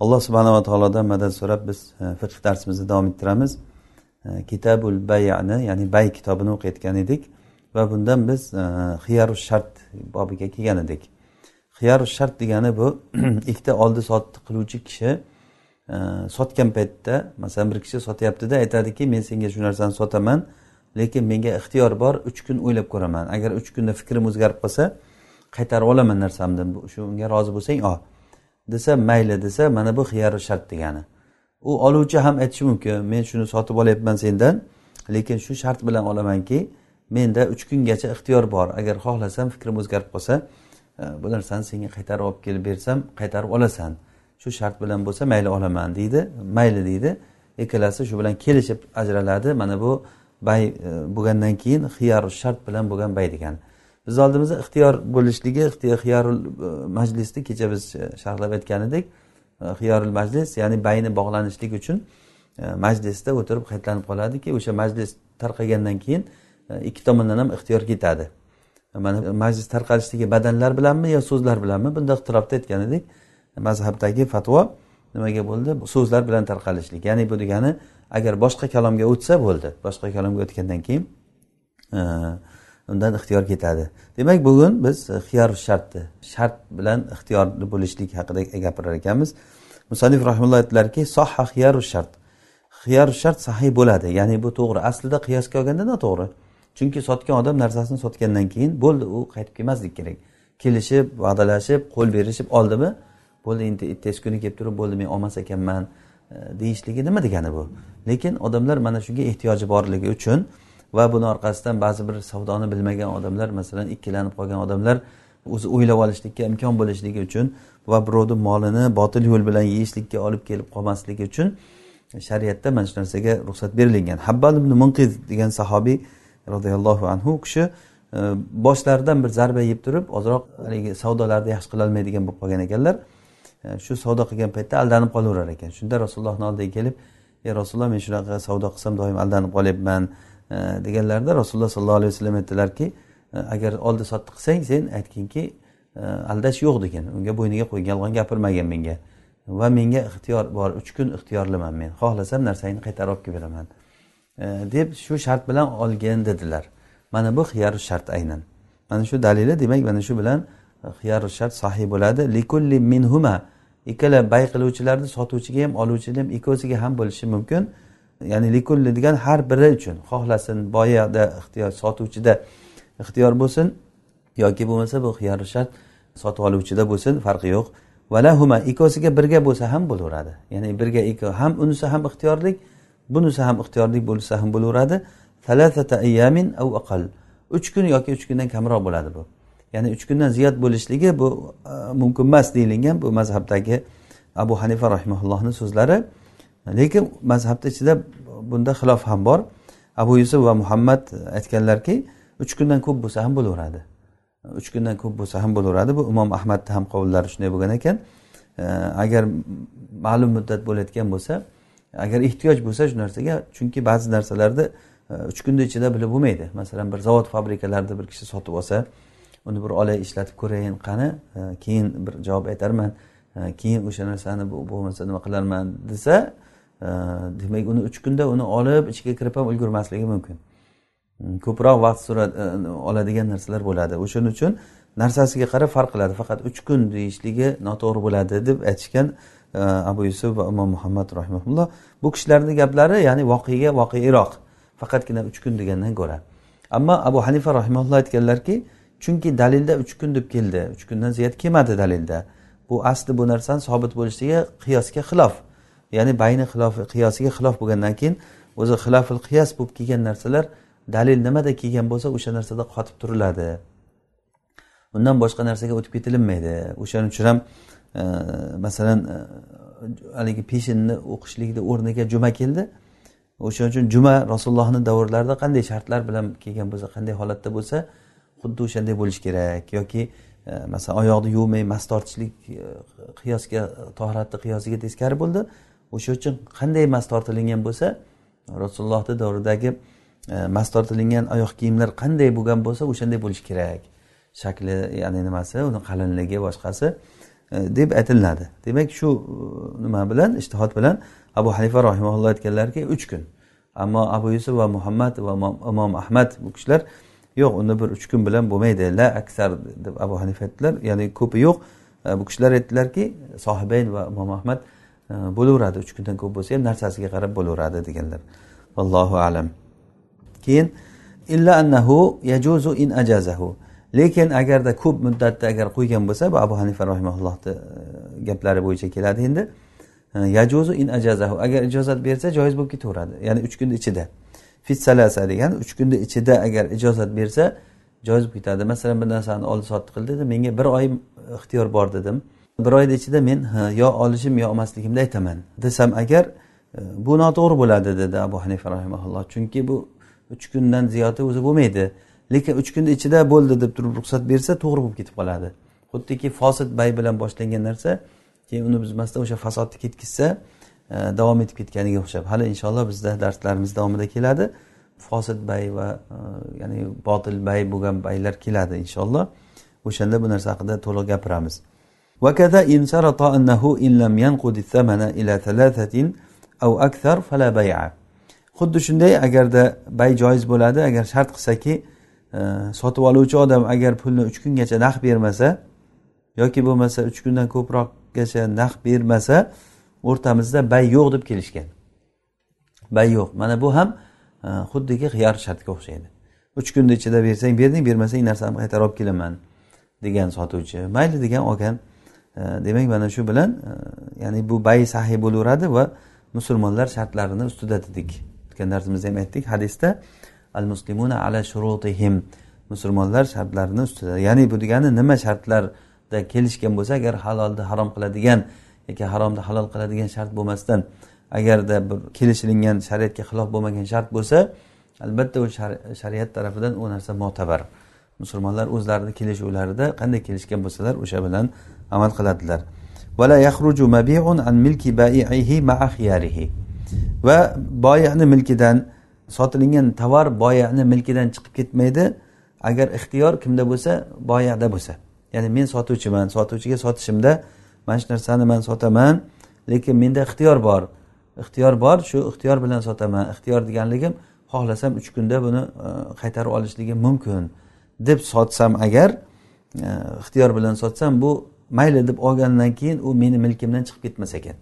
alloh subhanava taolodan madad so'rab biz e, fiqh darsimizni davom ettiramiz. E, Kitabul bayani ya'ni bay kitobini o'qiyotgan edik va bundan biz e, xiyaru shart bobiga kelgan edik. Xiyaru shart degani bu ikkita oldi sotdi qiluvchi kishi sotgan paytda masalan bir kishi sotyaptida aytadiki men senga shu narsani sotaman lekin menga ixtiyor bor uch kun o'ylab ko'raman. Agar uch kunda fikrim o'zgarib qolsa qaytarib olaman narsamni shunga rozi bo'lsang ol desa mayli desa mana bu xiyari shart degani. U oluvchi ham aytishi mumkin men shuni sotib olyapman sendan lekin shu shart bilan olamanki menda uch kungacha ixtiyor bor. Agar xohlasam fikrim o'zgarib qolsa e, bu narsani senga qaytarib olib kelib bersam qaytarib olasan. Shu shart bilan bo'lsa mayli olaman deydi mayli deydi. Ikkalasi shu bilan kelishib ajraladi. Mana bu bay e, bo'lgandan keyin xiyaru shart bilan bo'lgan bay degani. Biz oldimizda ixtiyor bo'lishligi xiyorul e, majlisni kecha biz e, sharhlab aytgan edik e, xiyorul majlis ya'ni bayni bog'lanishlik uchun majlisda o'tirib qaytlanib qoladiki o'sha majlis tarqagandan keyin ikki tomondan ham ixtiyor ketadi. Mana majlis tarqalishligi badanlar bilanmi yo so'zlar bilanmi bunda ixtirofda aytgan edik mazhabdagi fatvo nimaga bo'ldi? So'zlar bilan tarqalishlik. Ya'ni bu degani agar boshqa kalomga o'tsa bo'ldi. Boshqa kalomga o'tgandan keyin undan ixtiyor ketadi. Demak bugun biz e, xiyor shartni shart bilan ixtiyorli bo'lishlik haqida gapirar ekanmiz. Musanif rahimulloh aytdilarki soha xiyaru shart. Xiyor shart sahiy bo'ladi. Ya'ni bu to'g'ri. Aslida qiyosga olganda noto'g'ri. Chunki sotgan odam narsasini sotgandan keyin bo'ldi u qaytib kelmaslik kerak. Kelishib va'dalashib qo'l berishib oldimi bo'ldi endi ertasi kuni kelib turib bo'ldi men olmas ekanman e, deyishligi nima degani bu? Lekin odamlar mana shunga ehtiyoji borligi uchun va buni orqasidan ba'zi bir savdoni bilmagan odamlar masalan ikkilanib qolgan odamlar o'zi o'ylab olishlikka imkon bo'lishligi uchun va birovni molini botil yo'l bilan yeyishlikka olib kelib qolmasligi uchun shariatda mana shu narsaga ruxsat berilgan. Habbal ibn munqiz degan sahobiy roziyallohu anhu u kishi e, boshlaridan bir zarba yeb turib ozroq haligi savdolarni yaxshi qilolmaydigan bo'lib qolgan ekanlar. E, shu savdo qilgan paytda aldanib qolaverar ekan. Shunda rasulullohni oldiga kelib ey rasululloh men shunaqa savdo qilsam doim aldanib qolyapman. Deganlarida rasululloh sollallohu alayhi vasallam aytdilarki agar oldi sotdi qilsang sen aytginki aldash yo'q degan. Unga bo'yniga qo'ygan yolg'on gapirmagin menga. Va menga ixtiyor bor uch kun ixtiyorliman men. Xohlasam narsangni qaytarib olib kelib beraman deb shu shart bilan olgin dedilar. Mana bu xiyaru shart aynan. Mana shu dalili demak mana shu bilan e, xiyaru shart sahiy bo'ladi. Likulli minhuma ikkala bay qiluvchilarni sotuvchiga ham oluvchiga ham ikkovsiga ham bo'lishi mumkin. Ya'ni likulli degan har biri uchun xohlasin boyada ixtiyor sotuvchida ixtiyor bo'lsin yoki bo'lmasa bu xiyori shart sotib oluvchida bo'lsin farqi yo'q. Valahuma ikkovsiga birga bo'lsa ham bo'laveradi. Ya'ni birga ikki ham unisi ham ixtiyorlik bunisi ham ixtiyorlik bo'lsa ham bo'laveradi. Ayyamin av aqal. Uch kun yoki uch kundan kamroq bo'ladi bu. Ya'ni uch kundan ziyod bo'lishligi bu e, mumkin emas deyilgan bu mazhabdagi abu hanifa rahimaullohni so'zlari. Lekin mazhabni ichida bunda xilof ham bor. Abu yusuf va muhammad aytganlarki uch kundan ko'p bo'lsa ham bo'laveradi. Uch kundan ko'p bo'lsa ham bo'laveradi. Bu imom ahmadni ham qovullari shunday bo'lgan ekan. Agar ma'lum muddat bo'layotgan bo'lsa agar ehtiyoj bo'lsa shu narsaga chunki ba'zi narsalarni e, uch kunni ichida bilib bo'lmaydi. Masalan bir zavod fabrikalarni bir kishi sotib olsa uni bir olay ishlatib ko'rayin qani e, keyin bir javob aytarman e, keyin o'sha narsani bo'lmasa nima qilarman desa demak uni uch kunda uni olib ichiga kirib ham ulgurmasligi mumkin. Hmm, ko'proq vaqt surat e, oladigan narsalar bo'ladi. O'shaning uchun narsasiga qarab farq qiladi. Faqat uch kun deyishligi noto'g'ri bo'ladi deb aytishgan e, abu yusuf va imom muhammad rahimaulloh bu kishilarni gaplari ya'ni voqega voqeiroq faqatgina uch kun degandan ko'ra. Ammo abu hanifa rahimaulloh aytganlarki chunki dalilda uch kun deb keldi. Uch kundan ziyod kelmadi dalilda. Bu asli bu narsani sobit bo'lishligi qiyosga xilof. Ya'ni bayni xilofi qiyosiga xilof bo'lgandan keyin o'zi xilofil qiyos bo'lib kelgan narsalar dalil nimada kelgan bo'lsa o'sha narsada qotib turiladi. Undan boshqa narsaga o'tib ketilinmaydi. O'shaning uchun ham e, masalan e, haligi peshinni o'qishlikni o'rniga juma keldi. O'shaning uchun juma rasulullohni davrlarida qanday shartlar bilan kelgan bo'lsa qanday holatda bo'lsa xuddi o'shanday bo'lishi kerak. Yoki e, masalan oyoqni yuvmay mast tortishlik e, qiyosga tohratni qiyosiga teskari bo'ldi. O'sha uchun qanday mas tortilingan bo'lsa rasulullohni davridagi e, mas tortilingan oyoq kiyimlar qanday bo'lgan bo'lsa o'shanday bo'lishi kerak. Shakli ya'ni nimasi uni qalinligi boshqasi e, deb aytilinadi. Demak shu e, nima bilan ishtihod bilan abu hanifa rahimaulloh aytganlarki uch kun. Ammo abu yusuf va muhammad va imom ahmad bu kishilar yo'q unda bir uch kun bilan bo'lmaydi la aksar deb abu hanifa aytdilar. Ya'ni ko'pi yo'q. E, bu kishilar aytdilarki sohibayn va imom ahmad Э, bo'laveradi uch kundan ko'p bo'lsa ham narsasiga qarab bo'laveradi deganlar. Allohu alam. Keyin illa annahu yajuzu in ajazahu. Lekin agarda ko'p muddatda agar qo'ygan bo'lsa bu abu hanifa rahimaullohni e, gaplari bo'yicha keladi endi. E, yajuzu in ajazahu. Agar ijozat bersa joiz bo'lib ketaveradi. Ya'ni uch kunni ichida. Fissalasa degani uch kunni ichida agar ijozat bersa joiz bo'lib ketadi. Masalan bir narsani oldi sotdi qildi menga bir oy ixtiyor bor dedim. Bir oyni ichida men yo olishim yo olmasligimni aytaman desam agar e, bu noto'g'ri bo'ladi dedi abu hanifa rahimaulloh chunki bu uch kundan ziyodi o'zi bo'lmaydi. Lekin uch kunni ichida bo'ldi deb turib ruxsat bersa to'g'ri bo'lib ketib qoladi. Xuddiki fosid bay bilan boshlangan narsa keyin uni buzmasdan o'sha fasodni ketkizsa e, davom etib ketganiga o'xshab hali inshaalloh bizda darslarimiz davomida keladi. Fosid bay va e, ya'ni botil bay bo'lgan baylar keladi inshaalloh. O'shanda bu narsa haqida to'liq gapiramiz. وكذا إن شرط أنه إن لم ينقض الثمن إلى ثلاثة أو أكثر فلا بيع xuddi shunday agarda bay joiz bo'ladi agar shart qilsaki e, sotib oluvchi odam agar pulni uch kungacha naqd bermasa yoki bo'lmasa uch kundan ko'proqgacha naqd bermasa o'rtamizda bay yo'q deb kelishgan bay yo'q mana bu ham e, xuddiki xiyar shartga o'xshaydi uch kunni ichida bersang berding bermasang narsamni qaytarib olib kelaman degan sotuvchi mayli degan olgan e, demak mana shu bilan e, ya'ni bu bay sahiy bo'laveradi va musulmonlar shartlarini ustida dedik. O'tgan darsimizda ham aytdik. Hadisda al muslimuna ala shurutihim. Musulmonlar shartlarini ustida. Ya'ni bu degani nima shartlarda kelishgan bo'lsa agar halolni harom qiladigan yoki haromni halol qiladigan shart bo'lmasdan agarda bir kelishilingan shariatga xilof bo'lmagan shart bo'lsa albatta u shariat tarafidan u narsa mo'tabar musulmonlar o'zlarini kelishuvlarida qanday kelishgan bo'lsalar o'sha bilan amal qiladilar. Va boyani milkidan sotilingan tovar boyani milkidan chiqib ketmaydi. Agar ixtiyor kimda bo'lsa boyada bo'lsa. Ya'ni men sotuvchiman sotuvchiga sotishimda mana shu narsani man sotaman lekin menda ixtiyor bor. Ixtiyor bor shu ixtiyor bilan sotaman. Ixtiyor deganligim xohlasam uch kunda buni e, qaytarib olishligim mumkin. Deb sotsam agar e, ixtiyor bilan sotsam bu mayli deb olgandan keyin u meni milkimdan chiqib ketmas ekan.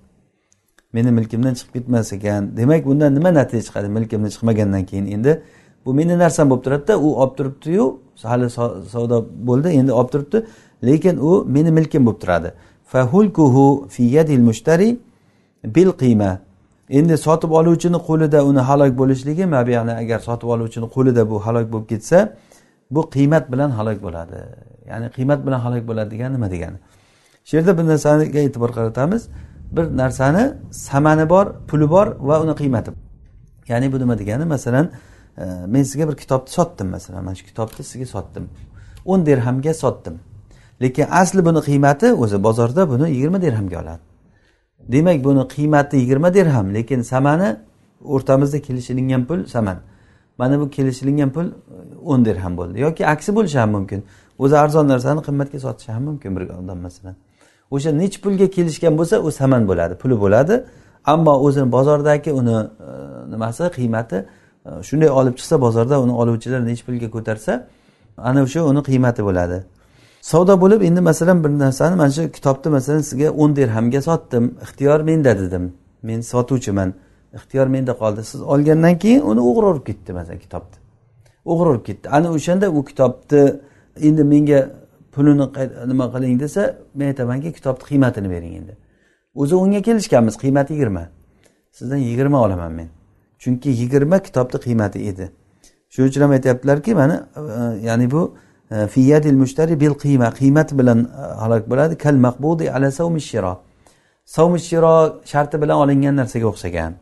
Meni milkimdan chiqib ketmas ekan. Demak bundan nima natija chiqadi milkimdan chiqmagandan keyin? Endi bu meni narsam bo'lib turadida u olib turibdiyu hali savdo bo'ldi endi olib turibdi lekin u meni milkim bo'lib turadi. Fahulkuhu fi yadil mushtari bil qiyma. Endi sotib oluvchini qo'lida uni halok bo'lishligi mabiyani agar sotib oluvchini qo'lida bu halok bo'lib ketsa bu qiymat bilan halok bo'ladi. Ya'ni qiymat bilan halok bo'ladi degani nima degani? Shu yerda bir narsaga e'tibor qaratamiz. Bir narsani samani bor puli bor va uni qiymati ya'ni bu nima degani? Masalan e, men sizga bir kitobni sotdim masalan. Mana shu kitobni sizga sotdim. o'n dirhamga sotdim. Lekin asli buni qiymati o'zi bozorda buni yigirma dirhamga oladi. Demak buni qiymati yigirma dirham lekin samani o'rtamizda kelishilingan pul saman. Mana bu kelishilingan pul o'n dirham bo'ldi. Yoki aksi bo'lishi ham mumkin. O'zi arzon narsani qimmatga sotishi ham mumkin bir odam masalan. O'sha nechi pulga kelishgan bo'lsa u saman bo'ladi puli bo'ladi. Ammo o'zini bozordagi uni e, nimasi qiymati e, shunday olib chiqsa bozorda uni oluvchilar nechi pulga ko'tarsa ana o'sha uni qiymati bo'ladi. Savdo bo'lib endi masalan bir narsani mana shu kitobni masalan sizga o'n dirhamga sotdim ixtiyor menda dedim. Men sotuvchiman ixtiyor menda qoldi. Siz olgandan keyin uni o'g'ri urib ketdi masalan kitobni o'g'ri ketdi. Ana o'shanda u kitobni endi menga pulini nima qiling? desa men aytamanki kitobni qiymatini bering endi. O'zi unga kelishganmiz qiymati yigirma. Sizdan yigirma olaman men. Chunki yigirma kitobni qiymati edi. Shuning uchun ham aytyaptilarki mana e, ya'ni bu e, fiyadil mushtari bil qiyma. Qiymat bilan e, halok bo'ladi. Kal maqbudi ala savmi shiro. Savmi shiro sharti bilan olingan narsaga o'xshagan.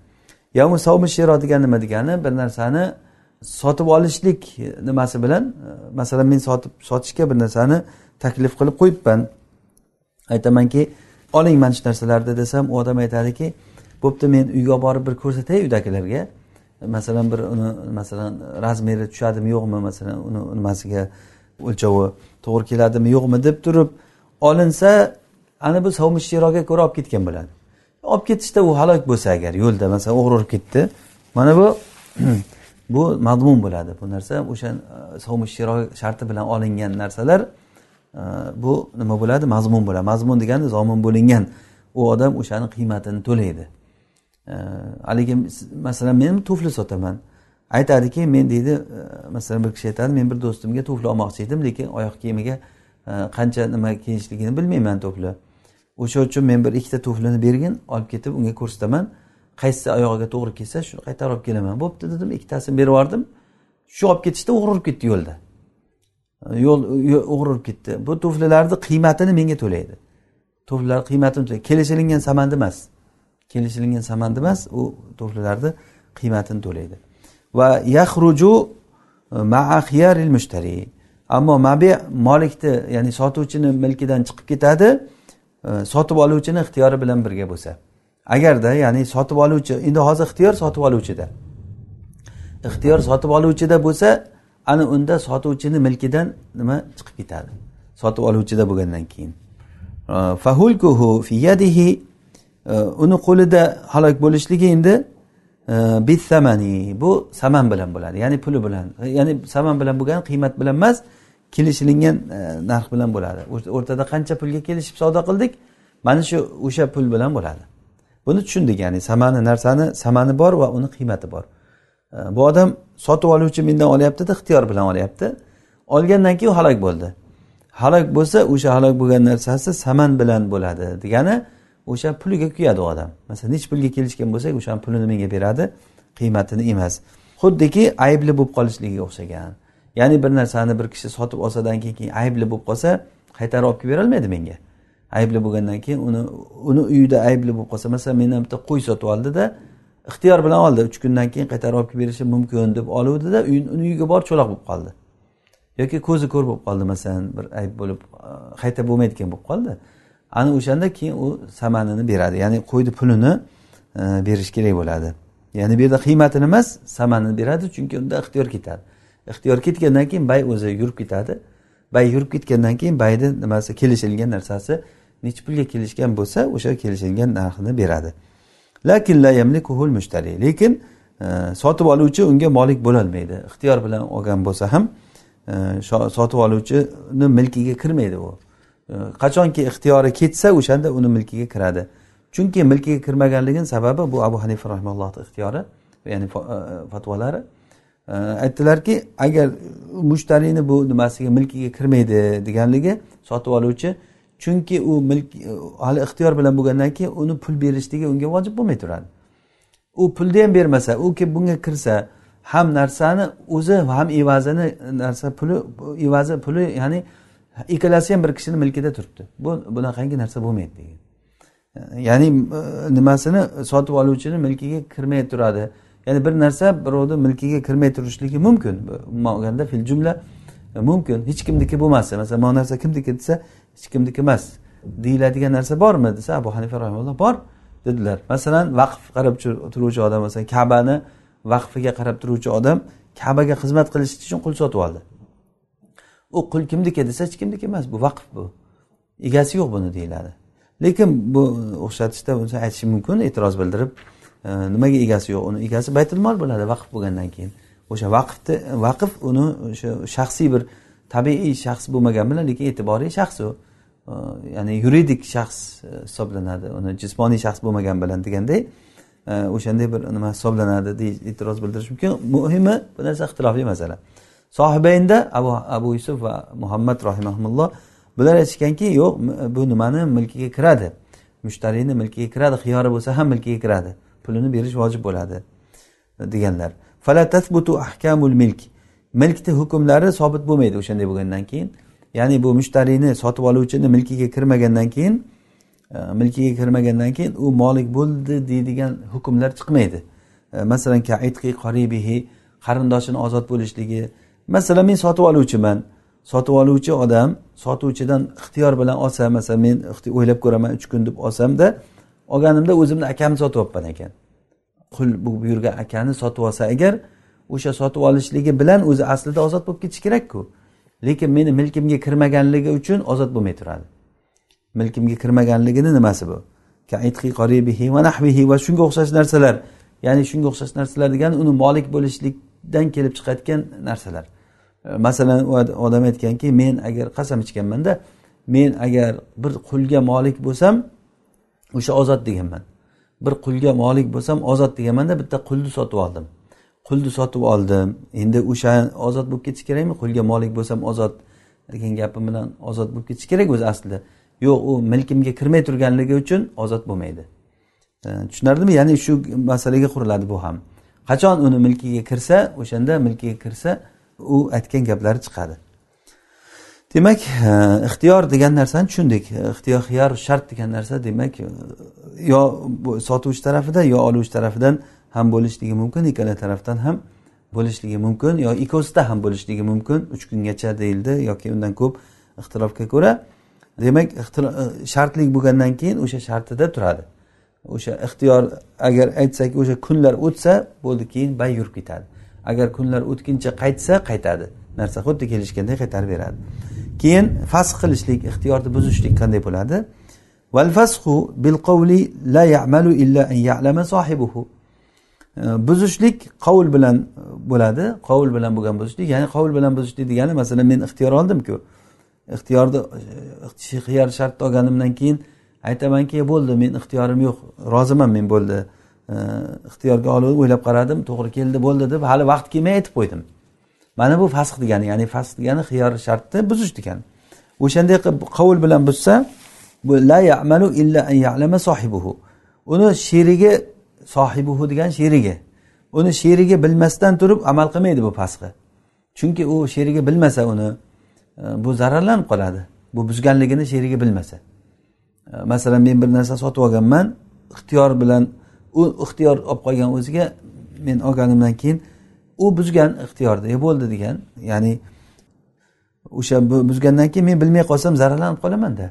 Ya'ni savmi shiro degani nima degani? Bir narsani sotib olishlik nimasi bilan e, masalan men sotib sotishga bir narsani taklif qilib qo'yibman. Aytamanki oling mana shu narsalarni desam u odam aytadiki bo'pti men uyga borib bir ko'rsatay uydagilarga masalan bir uni masalan razmeri tushadimi yo'qmi masalan uni nimasiga o'lchovi to'g'ri keladimi yo'qmi deb turib olinsa ana bu sovmish shiroga ko'ra olib ketgan bo'ladi. Olib ketishda u halok bo'lsa agar yo'lda masalan o'g'ri urib ketdi mana bu bu madmun bo'ladi. Bu narsa o'sha e, shiro sharti bilan olingan narsalar e, bu nima bo'ladi? Mazmun bo'ladi. Mazmun degani zomin bo'lingan. U odam o'shani qiymatini to'laydi. E, haligi masalan men tufli sotaman. Aytadiki men deydi e, masalan bir kishi aytadi men bir do'stimga tufli olmoqchi edim lekin oyoq kiyimiga qancha nima kiyishligini bilmayman tufli. O'sha uchun men bir ikkita tuflini bergin olib ketib unga ko'rsataman. Qaysi oyog'iga to'g'ri kelsa shuni qaytarib olib kelaman. Bo'pti dedim. Ikkitasini berib yubordim. Shu olib ketishda o'g'ri urib ketdi yo'lda. Yo'l o'g'ri urib ketdi. Bu tuflilarni qiymatini menga to'laydi. Tuflilar qiymatini to'laydi. Kelishilingan samanni emas. Kelishilingan samanni emas u tuflilarni qiymatini to'laydi. Va yaxruju e, maa mushtari. Ammo mabi molikni ya'ni sotuvchini milkidan chiqib ketadi e, sotib oluvchini ixtiyori bilan birga bo'lsa. Agarda ya'ni sotib oluvchi endi hozir ixtiyor sotib oluvchida. Ixtiyor sotib oluvchida bo'lsa ana unda sotuvchini milkidan nima chiqib ketadi? Sotib oluvchida bo'lgandan keyin. Fahulkuhu fi yadihi uni qo'lida halok bo'lishligi endi bithamani bu saman bilan bo'ladi. Ya'ni puli bilan ya'ni saman bilan bo'lgani qiymat bilan emas kelishilingan narx bilan bo'ladi. O'rtada qancha pulga kelishib savdo qildik? Mana shu o'sha pul bilan bo'ladi buni tushundik ya'ni samani narsani samani bor va uni qiymati bor. Bu odam sotib oluvchi mendan olyaptida ixtiyor bilan olyapti. Olgandan keyin u halok bo'ldi. Halok bo'lsa o'sha halok bo'lgan narsasi saman bilan bo'ladi degani o'sha puliga kuyadi u odam. Masalan nechi pulga kelishgan bo'lsak o'shani pulini menga beradi qiymatini emas. Xuddiki aybli bo'lib qolishligiga o'xshagan. Ya'ni bir narsani bir kishi sotib olsadan keyin aybli bo'lib qolsa qaytarib olib kelib berolmaydi menga. Aybli bo'lgandan keyin uni uni uyida aybli bo'lib qolsa masalan mendan bitta qo'y sotib oldida ixtiyor bilan oldi. Uch kundan keyin qaytarib olib kelib berishi mumkin deb oluvdida uni uyiga borib cho'loq bo'lib qoldi. Yoki ko'zi ko'r bo'lib qoldi masalan bir ayb bo'lib e, qayta bo'lmaydigan bo'lib qoldi. Ana o'shanda keyin u samanini beradi. Ya'ni qo'yni pulini e, berish kerak bo'ladi. Ya'ni bu yerda qiymatini emas samanini beradi chunki unda ixtiyor ketadi. Ixtiyor ketgandan keyin bay o'zi yurib ketadi. Bay yurib ketgandan keyin bayni nimasi kelishilgan narsasi nechi pulga kelishgan bo'lsa o'sha kelishilgan narxini beradi. Lakin la yamlikuhul mushtari lekin e, sotib oluvchi unga molik bo'lolmaydi. Ixtiyor bilan olgan bo'lsa ham e, sotib oluvchini milkiga kirmaydi u. E, qachonki ixtiyori ketsa o'shanda uni milkiga kiradi. Chunki milkiga kirmaganligini sababi bu abu hanifa rahmallohni ixtiyori ya'ni e, fatvolari e, aytdilarki agar mushtariyni bu nimasiga milkiga kirmaydi deganligi sotib oluvchi chunki u milk hali ixtiyor bilan bo'lgandan keyin uni pul berishligi unga vojib bo'lmay turadi. U pulni ham bermasa u kelib bunga kirsa ham narsani o'zi ham evazini narsa puli evazi puli ya'ni ikkalasi ham bir kishini milkida turibdi. Bu bunaqangi narsa bo'lmaydi degan. Ya'ni e, nimasini sotib oluvchini milkiga kirmay turadi. Ya'ni bir narsa birovni milkiga kirmay turishligi mumkin. Umuman olganda fil jumla e, mumkin. Hech kimniki bo'lmasa masalan mana narsa kimniki desa hech kimniki emas. Deyiladigan narsa bormi? desa abu hanifa rahimulloh bor dedilar. Masalan vaqf qarab turuvchi odam masalan kabani vaqfiga qarab turuvchi odam kabaga xizmat qilish uchun qul sotib oldi. U qul kimniki e desa hech kimniki emas bu vaqf bu. Egasi yo'q buni deyiladi. Lekin bu o'xshatishda aytishi mumkin e'tiroz bildirib e, nimaga egasi yo'q? Uni egasi baytulmol bo'ladi vaqf bo'lgandan keyin. O'sha vaqfni vaqf uni o'sha shaxsiy bir tabiiy shaxs bo'lmagani bilan lekin e'tiboriy shaxs u. ya'ni yuridik shaxs hisoblanadi. Uni jismoniy shaxs bo'lmagan bilan deganday o'shanday bir nima hisoblanadi deyish e'tiroz bildirish mumkin. Muhimi bu narsa ixtilofli masala. Sohibaynda abu abu yusuf va muhammad rahimahulloh bular aytishganki yo'q bu nimani milkiga kiradi. Mushtariyni milkiga kiradi xiyori bo'lsa ham milkiga kiradi. Pulini berish vojib bo'ladi deganlar. Fala tasbutu ahkamul milk. Milkni hukmlari sobit bo'lmaydi o'shanday bo'lgandan keyin. Ya'ni bu mushtariyni sotib oluvchini milkiga kirmagandan keyin e, milkiga kirmagandan keyin u molik bo'ldi deydigan hukmlar chiqmaydi. E, masalan qoribihi qarindoshini ozod bo'lishligi. Masalan men sotib oluvchiman. Sotib oluvchi odam sotuvchidan ixtiyor bilan olsa masalan men o'ylab ko'raman uch kun deb olsamda olganimda o'zimni akamni sotib olibman ekan. Qul bu buyurgan akani sotib olsa agar o'sha sotib olishligi bilan o'zi aslida ozod bo'lib ketishi kerakku. Lekin meni milkimga kirmaganligi uchun ozod bo'lmay turadi milkimga kirmaganligini nimasi bu? Va shunga o'xshash narsalar. Ya'ni shunga o'xshash narsalar degani uni molik bo'lishlikdan kelib chiqayotgan narsalar. E, masalan u odam aytganki men agar qasam ichganmanda men agar bir qulga molik bo'lsam o'sha ozod deganman. Bir qulga molik bo'lsam ozod deganmanda bitta qulni sotib oldim. Qulni sotib oldim. Endi o'sha ozod bo'lib ketish kerakmi? Qulga molik bo'lsam ozod degan gapim bilan ozod bo'lib ketish kerak o'zi aslida. Yo'q u milkimga kirmay turganligi uchun ozod bo'lmaydi. Tushunarlimi ya'ni shu masalaga quriladi bu ham. Qachon uni milkiga kirsa o'shanda milkiga kirsa u aytgan gaplari chiqadi. Demak e, ixtiyor degan narsani tushundik. E, ixtiyor xiyar shart degan narsa demak e, yo sotuvchi tarafida yo oluvchi tarafidan ham bo'lishligi mumkin ikkala tarafdan ham bo'lishligi mumkin yo ikkovsida ham bo'lishligi mumkin. Uch kungacha deyildi yoki undan ko'p ixtilofga ko'ra. Demak e, shartlik bo'lgandan keyin o'sha shartida turadi. O'sha ixtiyor agar aytsak o'sha kunlar o'tsa bo'ldi keyin bay yurib ketadi. Agar kunlar o'tguncha qaytsa qaytadi. Narsa xuddi kelishganday qaytarib beradi. Keyin fasx qilishlik ixtiyorni buzishlik qanday bo'ladi? Val fasxu bil qavli la ya'malu illa an ya'lama sohibuhu buzishlik qovul bilan e, bo'ladi. Qovul bilan bo'lgan buzishlik ya'ni qovul bilan buzishlik degani masalan men ixtiyor oldimku. Ixtiyorni ixtiyor e, shartni olganimdan keyin aytamanki bo'ldi men ixtiyorim yo'q roziman men bo'ldi. E, ixtiyorga olib o'ylab qaradim to'g'ri keldi bo'ldi deb hali vaqt kelmay aytib qo'ydim. Mana bu fasx degani ya'ni fasx degani xiyor shartni buzish degani. O'shanday qilib qovul bilan buzsa bu la ya'malu illa an ya'lama sohibuhu. Uni sherigi sohibuhu degan sherigi. Uni sherigi bilmasdan turib amal qilmaydi bu fasxi chunki u sherigi bilmasa uni e, bu zararlanib qoladi. Bu buzganligini sherigi bilmasa. E, masalan men bir narsa sotib olganman ixtiyor bilan u ixtiyor olib qolgan o'ziga men olganimdan keyin u buzgan ixtiyorda e bo'ldi degan ya'ni o'sha buzgandan keyin men bilmay qolsam zararlanib qolamanda.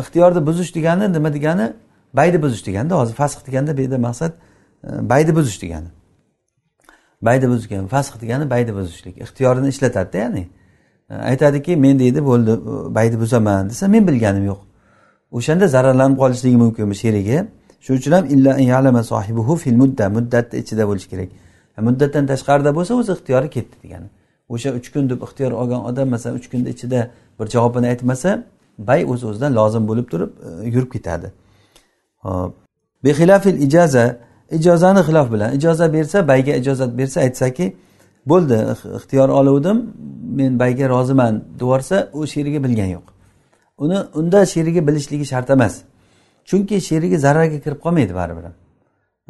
Ixtiyorni buzish degani nima degani? Bayni buzish deganda hozir fasx deganda bu yerda maqsad e, bayni buzish degani. Bayni buzgan fasx degani bayni buzishlik. Ixtiyorini ishlatadida ya'ni. E, aytadiki men deydi bo'ldi e, bayni buzaman desa men bilganim yo'q. O'shanda zararlanib qolishligi mumkin bu sherigi. Shuning uchun ham illa yalama sohibuhu fil mudda muddatni ichida bo'lishi kerak. Muddatdan tashqarida bo'lsa o'zi ixtiyori ketdi degani. O'sha uch kun deb ixtiyor olgan odam masalan uch kunni ichida bir javobini aytmasa bay o'z o'zidan lozim bo'lib turib yurib ketadi. Hop bexilafil ijoza ijozani xilof bilan ijoza bersa bayga ijozat bersa aytsaki bo'ldi ixtiyor oluvdim men bayga roziman deyorsa u sherigi bilgani yo'q. Uni unda sherigi bilishligi shart emas. Chunki sherigi zararga kirib qolmaydi baribir.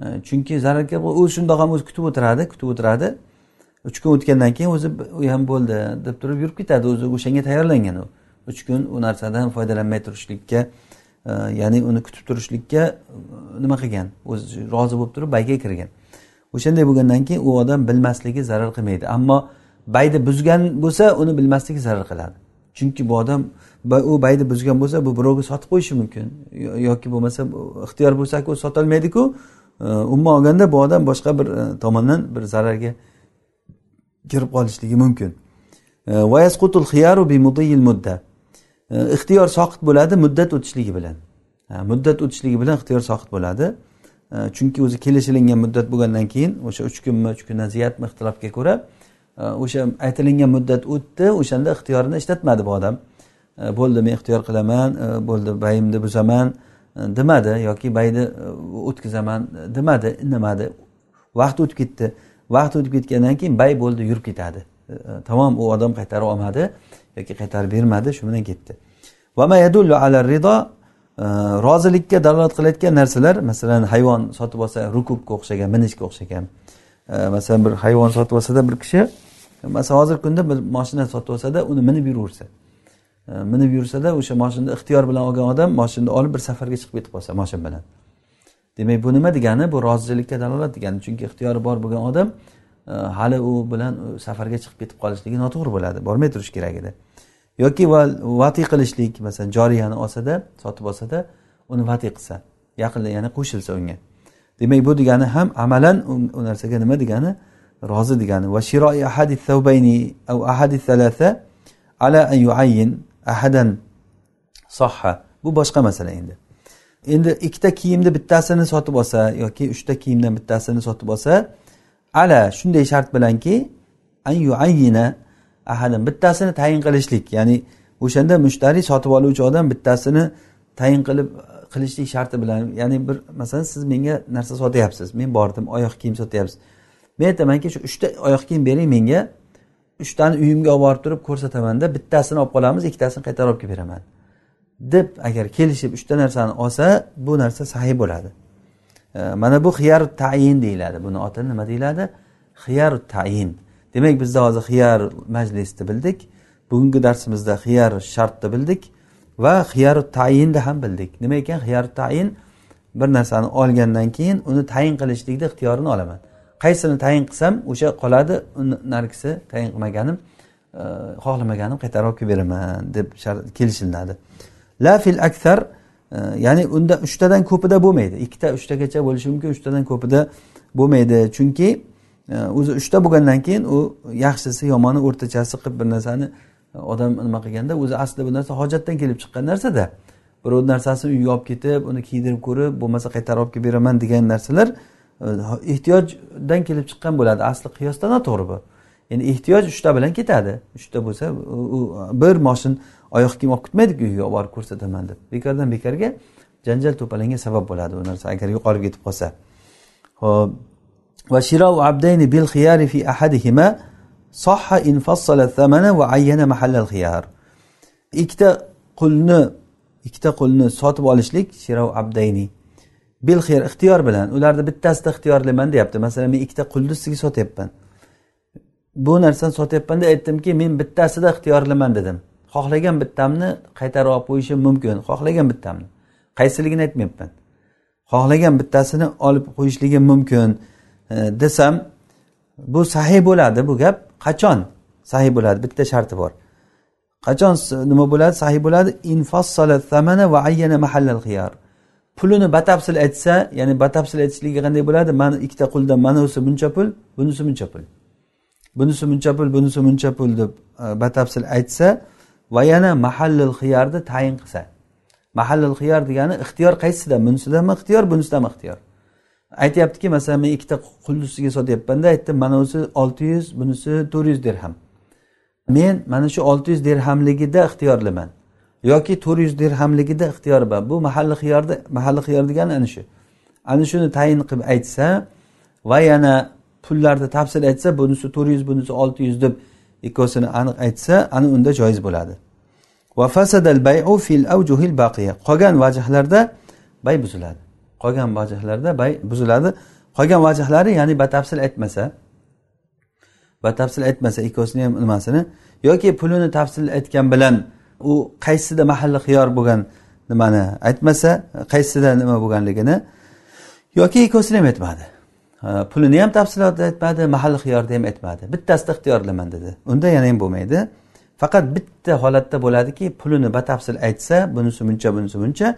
E, chunki zararga u shundoq ham o'zi kutib o'tiradi kutib o'tiradi. Uch kun o'tgandan keyin o'zi u ham bo'ldi deb turib yurib ketadi o'zi o'shanga tayyorlangan u. Uch kun u narsadan foydalanmay turishlikka ya'ni uni kutib turishlikka e, nima qilgan? O'zi rozi bo'lib turib bayga kirgan. O'shanday bo'lgandan keyin u odam bilmasligi zarar qilmaydi. Ammo bayni buzgan bo'lsa uni bilmasligi zarar qiladi. Chunki bu odam u bayni buzgan bo'lsa bu birovga sotib qo'yishi mumkin. Yoki bo'lmasa ixtiyor bo'lsaku sotolmaydiku umuman olganda bu odam boshqa bir e, tomondan bir zararga kirib qolishligi mumkin. E, ixtiyor soqit bo'ladi muddat o'tishligi bilan. Muddat o'tishligi bilan ixtiyor soqit bo'ladi. E, chunki o'zi kelishilingan muddat bo'lgandan keyin o'sha uch kunmi uch kundan ziyodmi ixtilofga ko'ra e, o'sha aytilingan muddat o'tdi o'shanda ixtiyorini ishlatmadi bu odam. Bo'ldi men ixtiyor qilaman bo'ldi bayimni buzaman demadi yoki bayni o'tkazaman demadi indamadi. Vaqt o'tib ketdi. Vaqt o'tib ketgandan keyin bay bo'ldi yurib ketadi. Tamom u odam qaytarib olmadi yoki qaytarib bermadi shu bilan ketdi. E, rozilikka dalolat qilayotgan narsalar masalan hayvon sotib olsa rukubga o'xshagan minishga o'xshagan. E, masalan bir hayvon sotib olsada bir kishi masalan hozirgi kunda bir moshina sotib olsada uni minib yuraversa. E, minib yursada o'sha moshinani ixtiyor bilan olgan odam moshinani olib bir safarga chiqib ketib qolsa moshin bilan. Demak bu nima degani? Bu rozichilikka dalolat degani. Chunki ixtiyori bor bo'lgan odam hali u bilan safarga chiqib ketib qolishligi noto'g'ri bo'ladi. Bormay turish kerak edi. Yoki vatiy qilishlik masalan joriyani olsada sotib olsada uni vatiy qilsa yaqinda ya'ni qo'shilsa unga. Demak bu degani ham amalan u narsaga nima degani? Rozi degani. Va shiroi ahadi thawbayni au ahadi thalatha ala an yuayyin ahadan sohha bu boshqa masala endi. Endi ikkita kiyimni bittasini sotib olsa yoki uchta kiyimdan bittasini sotib olsa ala shunday shart bilanki an yuayyina ahadin bittasini tayin qilishlik. Ya'ni o'shanda mushtariy sotib oluvchi odam bittasini tayin qilib qilishlik sharti bilan ya'ni bir masalan siz menga narsa sotyapsiz. Men bordim oyoq kiyim sotyapsiz. Men aytamanki shu uchta oyoq kiyim bering menga. Uchtani uyimga olib borib turib ko'rsatamanda bittasini olib qolamiz ikkitasini qaytarib olib kelib beraman deb agar kelishib uchta narsani olsa bu narsa sahiy bo'ladi. Mana bu xiyar tayin deyiladi. Buni oti nima deyiladi? Xiyar tayin. Demak bizda hozir xiyar majlisni bildik. Bugungi darsimizda xiyar shartni bildik va xiyar tayinni ham bildik. Nima ekan? Xiyar tayin bir narsani olgandan keyin uni tayin qilishlikni ixtiyorini olaman. Qaysini tayin qilsam o'sha qoladi narigisi tayin qilmaganim e, xohlamaganim qaytarib olib kelib beraman deb kelishilinadi. La fil aksar e, ya'ni unda uchtadan ko'pida bo'lmaydi. Ikkita uchtagacha bo'lishi mumkin uchtadan ko'pida bo'lmaydi. Chunki o'zi uchta bo'lgandan keyin u yaxshisi yomoni o'rtachasi qilib bir narsani e, odam nima qilganda o'zi aslida bu narsa hojatdan kelib chiqqan narsada. Birovni narsasini uyga olib ketib uni kiydirib ko'rib bo'lmasa qaytarib olib kelib beraman degan narsalar e, ehtiyojdan kelib chiqqan bo'ladi. Asli qiyosda noto'g'ri bu. Endi ehtiyoj uchta bilan ketadi. Uchta bo'lsa u bir moshin oyoq kiyim olib ketmaydiku uyga olib borib ko'rsataman deb. Bekordan bekorga janjal to'palanga sabab bo'ladi bu narsa agar yo'qolib ketib qolsa. Ho'p va shirau abdayni bil xiyari fi ahadihima sohha in fassala thamana va ayyana mahallal xiyar ikkita qulni ikkita qulni sotib olishlik shirau abdayni bil xiyar ixtiyor bilan. Ularni bittasida ixtiyorliman deyapti. Masalan men ikkita qulni sizga sotyapman. Bu narsani sotyapmanda aytdimki men bittasida ixtiyorliman dedim. Xohlagan bittamni qaytarib olib qo'yishim mumkin. Xohlagan bittamni. Qaysiligini aytmayapman. Xohlagan bittasini olib qo'yishligim mumkin. Desam bu sahiy bo'ladi bu gap. Qachon sahiy bo'ladi? Bitta sharti bor. Qachon nima bo'ladi? Sahiy bo'ladi. Va ayyana mahallal xiyar pulini batafsil aytsa ya'ni batafsil aytishligi qanday bo'ladi? Mana ikkita quldan manavisi buncha pul bunisi buncha pul. Bunisi buncha pul bunisi buncha pul deb e, batafsil aytsa va yana mahallil xiyorni tayin qilsa. Mahallil xiyor degani ixtiyor qaysidan? Bunisidanmi ixtiyor bunisidanmi ixtiyor? Aytyaptiki masalan men ikkita qulni ustiga sotyapmanda aytdim mana bunisi olti yuz bunisi to'rt yuz dirham. Men mana shu olti yuz dirhamligida ixtiyorliman. Yoki to'rt yuz dirhamligida ixtiyorman. Bu mahalliy xiyorda mahalliy xiyor degani ana shu. Ana shuni tayin qilib aytsa va yana pullarni tafsil aytsa bunisi to'rt yuz bunisi olti yuz deb ikkovsini aniq aytsa ana unda joiz bo'ladi. Va fasadal bayu fil qolgan vajhlarda bay buziladi. Qolgan vajhlarda bay buziladi. Qolgan vajhlari ya'ni batafsil aytmasa batafsil aytmasa ikkovsini ham nimasini yoki pulini tafsil aytgan bilan u qaysida mahalli xiyor bo'lgan nimani aytmasa qaysida nima bo'lganligini yoki ikkovsini ham aytmadi. Pulini ham tafsilotda aytmadi mahalli xiyorda ham aytmadi. Bittasida ixtiyorlaman dedi. Unda yana ham bo'lmaydi. Faqat bitta holatda bo'ladiki pulini batafsil aytsa bunisi buncha bunisi buncha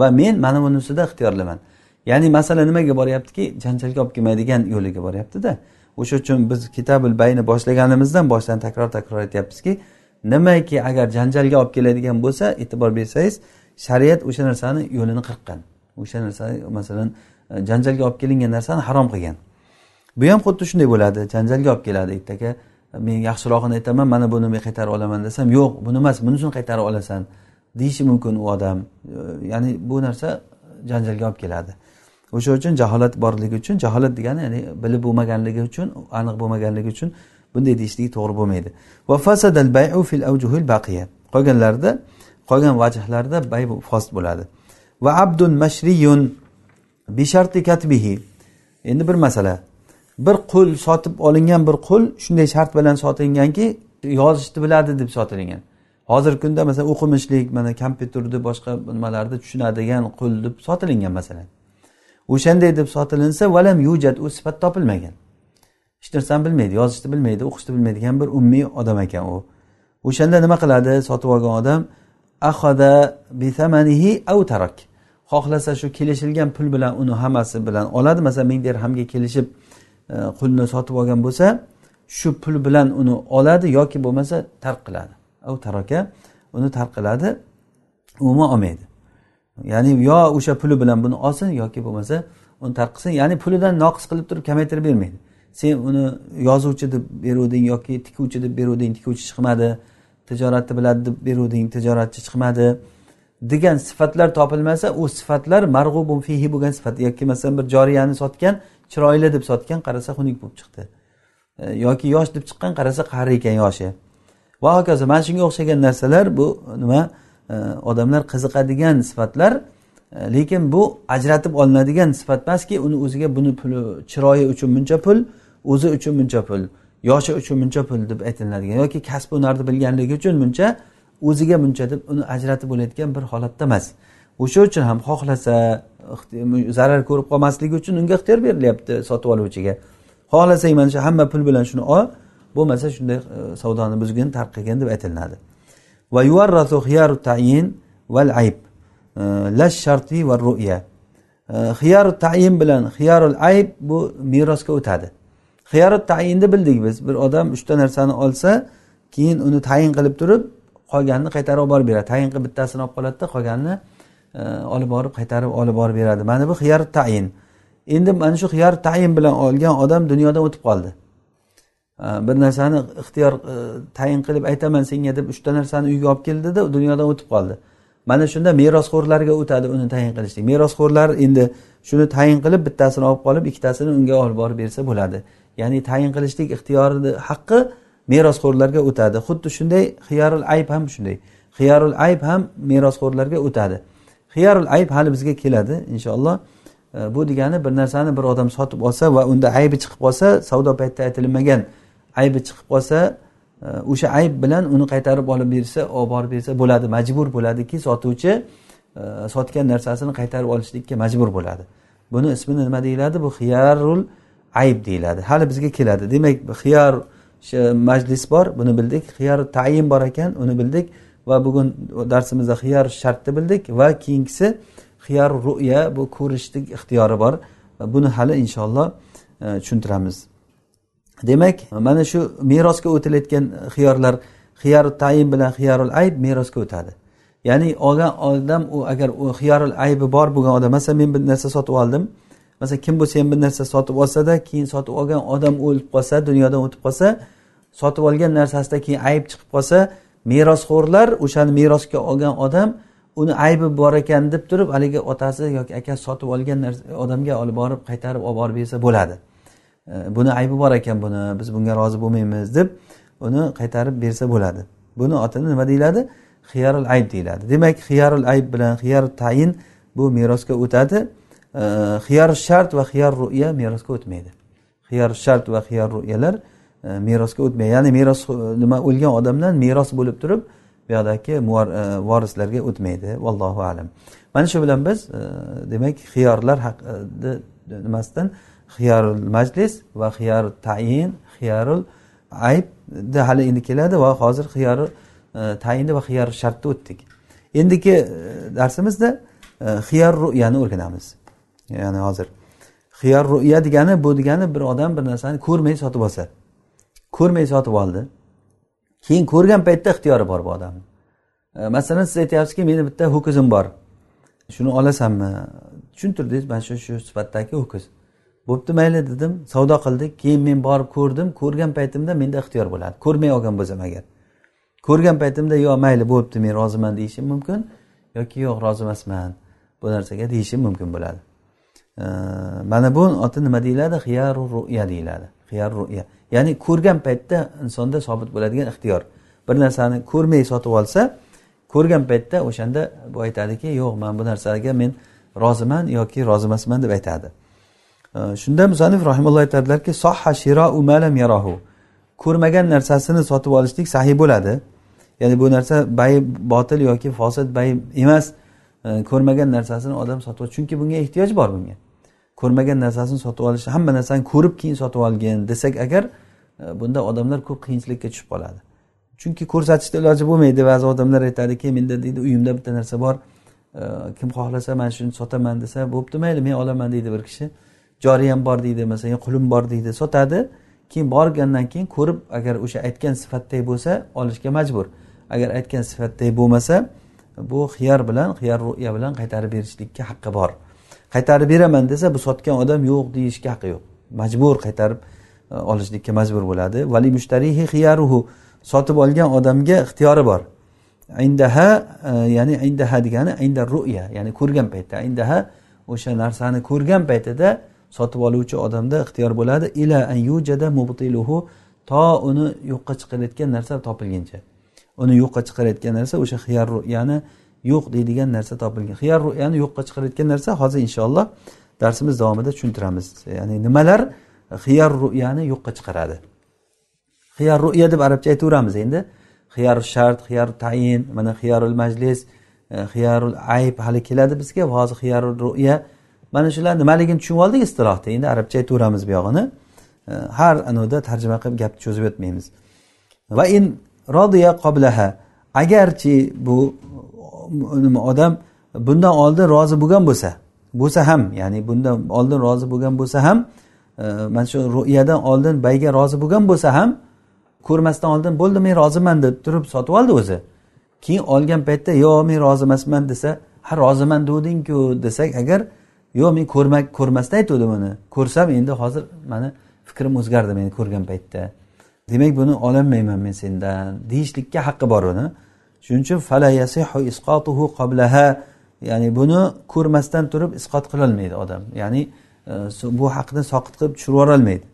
va men mana bunisida ixtiyorlaman. Ya'ni masala nimaga boryaptiki? Janjalga olib kelmaydigan yo'liga boryaptida. O'sha uchun biz kitabul bayni boshlaganimizdan boshdan takror takror aytyapmizki nimaki agar janjalga olib keladigan bo'lsa e'tibor bersangiz shariat o'sha narsani yo'lini qirqqan. O'sha narsani masalan e, janjalga olib kelingan narsani harom qilgan. Bu ham xuddi shunday bo'ladi. Janjalga olib keladi. Ertaga e, men yaxshirog'ini aytaman mana buni men qaytarib olaman desam yo'q buni emas bunisini qaytarib olasan deyishi mumkin u odam. E, ya'ni bu narsa janjalga olib keladi. O'sha uchun jaholat borligi uchun jaholat degani ya'ni bilib bo'lmaganligi uchun aniq bo'lmaganligi uchun bunday deyishligi to'g'ri bo'lmaydi. Qolganlarida qolgan vajhlarda bay fost bo'ladi. Va abdun mashriyun bisharti katbihi. Endi bir masala. Bir qul sotib olingan bir qul shunday shart bilan sotilganki yozishni biladi deb sotilgan. Hozirgi kunda masalan o'qimishlik mana kompyuterni boshqa nimalarni tushunadigan qul deb sotilingan masalan o'shanday deb sotilinsa valam yujat u sifat topilmagan. Hech narsani bilmaydi yozishni bilmaydi o'qishni bilmaydigan bir ummiy odam ekan u. O'shanda nima qiladi sotib olgan odam? Ahada bithamanihi av tarak. Xohlasa shu kelishilgan pul bilan uni hammasi bilan oladi masalan ming dirhamga kelishib e, qulni sotib olgan bo'lsa shu pul bilan uni oladi yoki bo'lmasa tark qiladi. Av taraka uni tark qiladi umuman olmaydi. Ya'ni yo o'sha puli bilan buni olsin yoki bo'lmasa uni tark qilsin ya'ni pulidan noqis qilib turib kamaytirib bermaydi. Sen uni yozuvchi deb beruvding yoki tikuvchi deb beruvding tikuvchi chiqmadi tijoratni biladi deb beruvding tijoratchi chiqmadi degan sifatlar topilmasa u sifatlar marg'ubun fihi bo'lgan sifat. Yoki masalan bir joriyani sotgan chiroyli deb sotgan qarasa xunuk bo'lib chiqdi. E, yoki yosh deb chiqqan qarasa qari ekan yoshi. Va hokazo mana shunga o'xshagan narsalar bu nima? E, odamlar qiziqadigan sifatlar e, lekin bu ajratib olinadigan sifat emaski uni o'ziga buni puli chiroyi uchun buncha pul o'zi uchun buncha pul yoshi uchun buncha pul deb aytiladigan yoki kasb hunarni bilganligi uchun buncha o'ziga buncha deb uni ajratib bo'layotgan bir holatda emas. O'sha uchun ham xohlasa zarar ko'rib qolmasligi uchun unga ixtiyor berilyapti sotib oluvchiga. Xohlasang mana shu hamma pul bilan shuni ol bo'lmasa shunday e, savdoni buzgin tark qilgin deb aytilinadi. Va yuvarrasu xiyaru tayin val ayb lash sharti va ru'ya. Xiyaru tayin bilan xiyarul ayb bu merosga o'tadi. Xiyarut tayinni bildik biz. Bir odam uchta narsani olsa keyin uni tayin qilib turib qolganini qaytarib olib borib beradi. Tayin qilib bittasini olib qoladida qolganini e, olib borib qaytarib olib borib beradi. Mana bu xiyar tayin. Endi mana shu xiyar tayin bilan olgan odam dunyodan o'tib qoldi. Э, bir narsani ixtiyor e, tayin qilib aytaman senga deb uchta narsani uyga olib keldida dunyodan o'tib qoldi. Mana shunda merosxo'rlarga o'tadi uni tayin qilishlik. Merosxo'rlar endi shuni tayin qilib bittasini olib qolib ikkitasini unga olib borib bersa bo'ladi. Ya'ni tayin qilishlik ixtiyorini haqqi merosxo'rlarga o'tadi. Xuddi shunday xiyarul ayb ham shunday. Xiyarul ayb ham merosxo'rlarga o'tadi. Xiyarul ayb hali bizga keladi inshaalloh. E, bu degani bir narsani bir odam sotib olsa va unda aybi chiqib qolsa savdo paytida aytilmagan aybi chiqib qolsa e, o'sha ayb bilan uni qaytarib olib bersa olib borib bersa bo'ladi majbur bo'ladiki sotuvchi e, sotgan narsasini qaytarib olishlikka majbur bo'ladi. Buni ismini nima deyiladi? Bu xiyarul ayb deyiladi. Hali bizga keladi. Demak xiyar e, majlis bor buni bildik. Xiyar tayin bor ekan uni bildik va bugun darsimizda xiyar shartni bildik va keyingisi xiyar ru'ya bu ko'rishlik ixtiyori bor. Buni hali inshaalloh e, tushuntiramiz. Demak mana shu merosga o'tilayotgan xiyorlar xiyar tayin bilan xiyarul ayb merosga o'tadi. Ya'ni olgan odam u agar u xiyorul aybi bor bo'lgan odam masalan men bir narsa sotib oldim masalan kim bo'lsa ham bir narsa sotib olsada keyin sotib olgan odam o'lib qolsa dunyodan o'tib qolsa sotib olgan narsasida keyin ayb chiqib qolsa merosxo'rlar o'shani merosga olgan odam uni aybi bor ekan deb turib haligi otasi yoki akasi sotib olgan odamga olib borib qaytarib olib borib bersa bo'ladi. Buni aybi bor ekan buni biz bunga rozi bo'lmaymiz deb uni qaytarib bersa bo'ladi. Buni otini nima deyiladi? Xiyarul ayb deyiladi. Demak xiyarul ayb bilan xiyar tayin bu merosga o'tadi. Xiyar shart va xiyar ru'ya merosga o'tmaydi. Xiyar shart va xiyar ru'yalar e, merosga o'tmaydi. Ya'ni meros e, nima o'lgan odamdan meros bo'lib turib buyoqdagi e, vorislarga o'tmaydi. Vallohu alam. Mana shu bilan biz demak xiyorlar haqida nimasidan xiyarul majlis va xiyar tayin xiyarul aybni hali endi keladi va hozir xiyari e, tayinni va xiyar shartni o'tdik. Endigi e, darsimizda e, xiyar ru'yani o'rganamiz. Ya'ni hozir xiyar ruya degani bu degani bir odam bir narsani ko'rmay sotib olsa ko'rmay sotib oldi. Keyin ko'rgan paytda ixtiyori bor bu odamni. Masalan siz aytyapsizki meni bitta ho'kizim bor. Shuni olasanmi? Tushuntirdingiz mana shu shu sifatdagi ho'kiz. Bo'pti mayli dedim. Savdo qildik. Keyin men borib ko'rdim. Ko'rgan paytimda menda ixtiyor bo'ladi. Ko'rmay olgan bo'lsam agar. Ko'rgan paytimda yo mayli bo'pti men roziman deyishim mumkin yoki yo'q rozi emasman. Bu narsaga deyishim mumkin bo'ladi. Mana bu oti nima deyiladi? Xiyaru ruya deyiladi. Xiyaru ruya. Ya'ni ko'rgan paytda insonda sobit bo'ladigan ixtiyor. Bir narsani ko'rmay sotib olsa ko'rgan paytda o'shanda bu aytadiki yo'q man bu narsaga men roziman yoki rozi emasman deb aytadi. Shunda musanif rahimulloh aytadilarki sohha shirou malam yarahu. Ko'rmagan narsasini sotib olishlik sahiy bo'ladi. Ya'ni bu narsa bay botil yoki fosil bay emas. Ko'rmagan narsasini odam sotib chunki bunga ehtiyoj bor bunga. Ko'rmagan narsasini sotib olish hamma narsani ko'rib keyin sotib olgin desak agar e, bunda odamlar ko'p qiyinchilikka tushib qoladi. Chunki ko'rsatishni iloji bo'lmaydi. Ba'zi odamlar aytadiki menda deydi uyimda bitta narsa bor. Kim xohlasa mana shuni sotaman desa bo'pti mayli men olaman deydi bir kishi. Joriyam bor deydi masalan qulim bor deydi sotadi. Keyin borgandan keyin ko'rib agar o'sha aytgan sifatday bo'lsa olishga majbur. Agar aytgan sifatday bo'lmasa bu xiyar bilan xiyar ruya bilan qaytarib berishlikka haqqi bor. Qaytarib beraman desa bu sotgan odam yo'q deyishga haqqi yo'q. Majbur qaytarib e, olishlikka majbur bo'ladi. Vali mushtarihi xiyaruhu. Sotib olgan odamga ixtiyori bor. Indaha e, ya'ni indaha degani inda ru'ya ya'ni ko'rgan paytda. Indaha o'sha narsani ko'rgan paytida sotib oluvchi odamda ixtiyor bo'ladi. Ila an yujada mubtiluhu to uni yo'qqa chiqarayotgan narsa topilguncha uni yo'qqa chiqarayotgan narsa o'sha xiyar ya'ni yo'q deydigan narsa topilgan. Xiyar ya'ni yo'qqa chiqarayotgan narsa hozir inshaalloh darsimiz davomida tushuntiramiz. Ya'ni nimalar xiyar ru'yani yo'qqa chiqaradi? Xiyar ru'ya deb arabcha aytaveramiz endi. Xiyar shart xiyar tayin mana xiyarul majlis e, xiyarul ayb hali keladi bizga. Hozir xiyarul ru'ya mana shular nimaligini tushunib oldik istilohda. Endi arabcha aytaveramiz buyog'ini yog'ini. Har anavda tarjima qilib gapni cho'zib o'tmaymiz. Va in rodiya qoblaha agarchi bu nima odam bundan oldin rozi bo'lgan bo'lsa bo'lsa ham ya'ni bundan oldin rozi bo'lgan bo'lsa ham e, mana shu ru'yadan oldin bayga rozi bo'lgan bo'lsa ham ko'rmasdan oldin bo'ldi men roziman deb turib sotib oldi o'zi. Keyin olgan paytda yo'q men rozi emasman desa ha roziman degandingku desak agar yo'q men ko'rmak ko'rmasdan aytuvdim uni. Ko'rsam endi hozir mani fikrim o'zgardi meni ko'rgan paytda. Demak buni ololmayman men sendan. Deyishlikka haqqi bor uni. Shuning uchun fala yasihu isqotuhu qablaha. Ya'ni buni ko'rmasdan turib isqot qilolmaydi odam. Ya'ni e, bu haqni soqit qilib tushirib yuborolmaydi.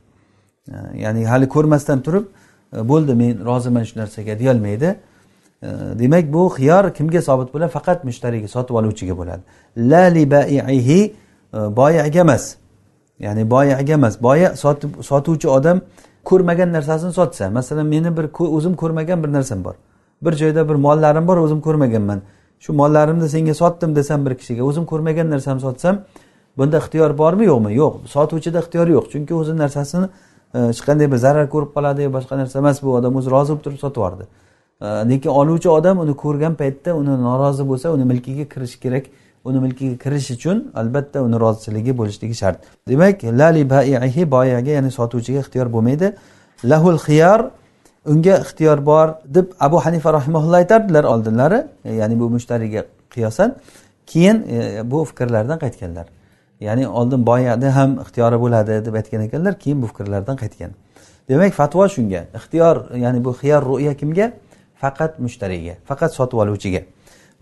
E, ya'ni hali ko'rmasdan turib e, bo'ldi men roziman shu narsaga deyolmaydi. Demak bu xiyor kimga sobit bo'ladi? Faqat mushtariga sotib oluvchiga bo'ladi. La libaihi Э, boyaga emas. Ya'ni boyaga emas. Boya sotuvchi odam ko'rmagan narsasini sotsa masalan meni bir o'zim ko'rmagan bir narsam bor. Bir joyda bir mollarim bor o'zim ko'rmaganman. Shu mollarimni senga sotdim desam bir kishiga o'zim ko'rmagan narsamni sotsam bunda ixtiyor bormi yo'qmi? Yo'q. Sotuvchida ixtiyor yo'q. Chunki o'zini narsasini e, hech qanday bir zarar ko'rib qoladi boshqa narsa emas. Bu odam o'zi rozi bo'lib turib sotib yubordi e, lekin oluvchi odam uni ko'rgan paytda uni norozi bo'lsa uni milkiga kirishi kerak. Uni mulkiga kirish uchun albatta uni roziligi bo'lishligi shart. Demak lali baihi boyaga ya'ni sotuvchiga ixtiyor bo'lmaydi. Lahul xiyar unga ixtiyor bor deb abu hanifa rahimaulloh aytardilar oldinlari ya'ni bu mushtariga qiyosan. Keyin e, bu fikrlardan qaytganlar. Ya'ni oldin boyani ham ixtiyori bo'ladi deb aytgan ekanlar keyin bu fikrlardan qaytgan. Demak fatvo shunga. Ixtiyor ya'ni bu xiyar ru'ya kimga? Faqat mushtariga faqat sotib oluvchiga.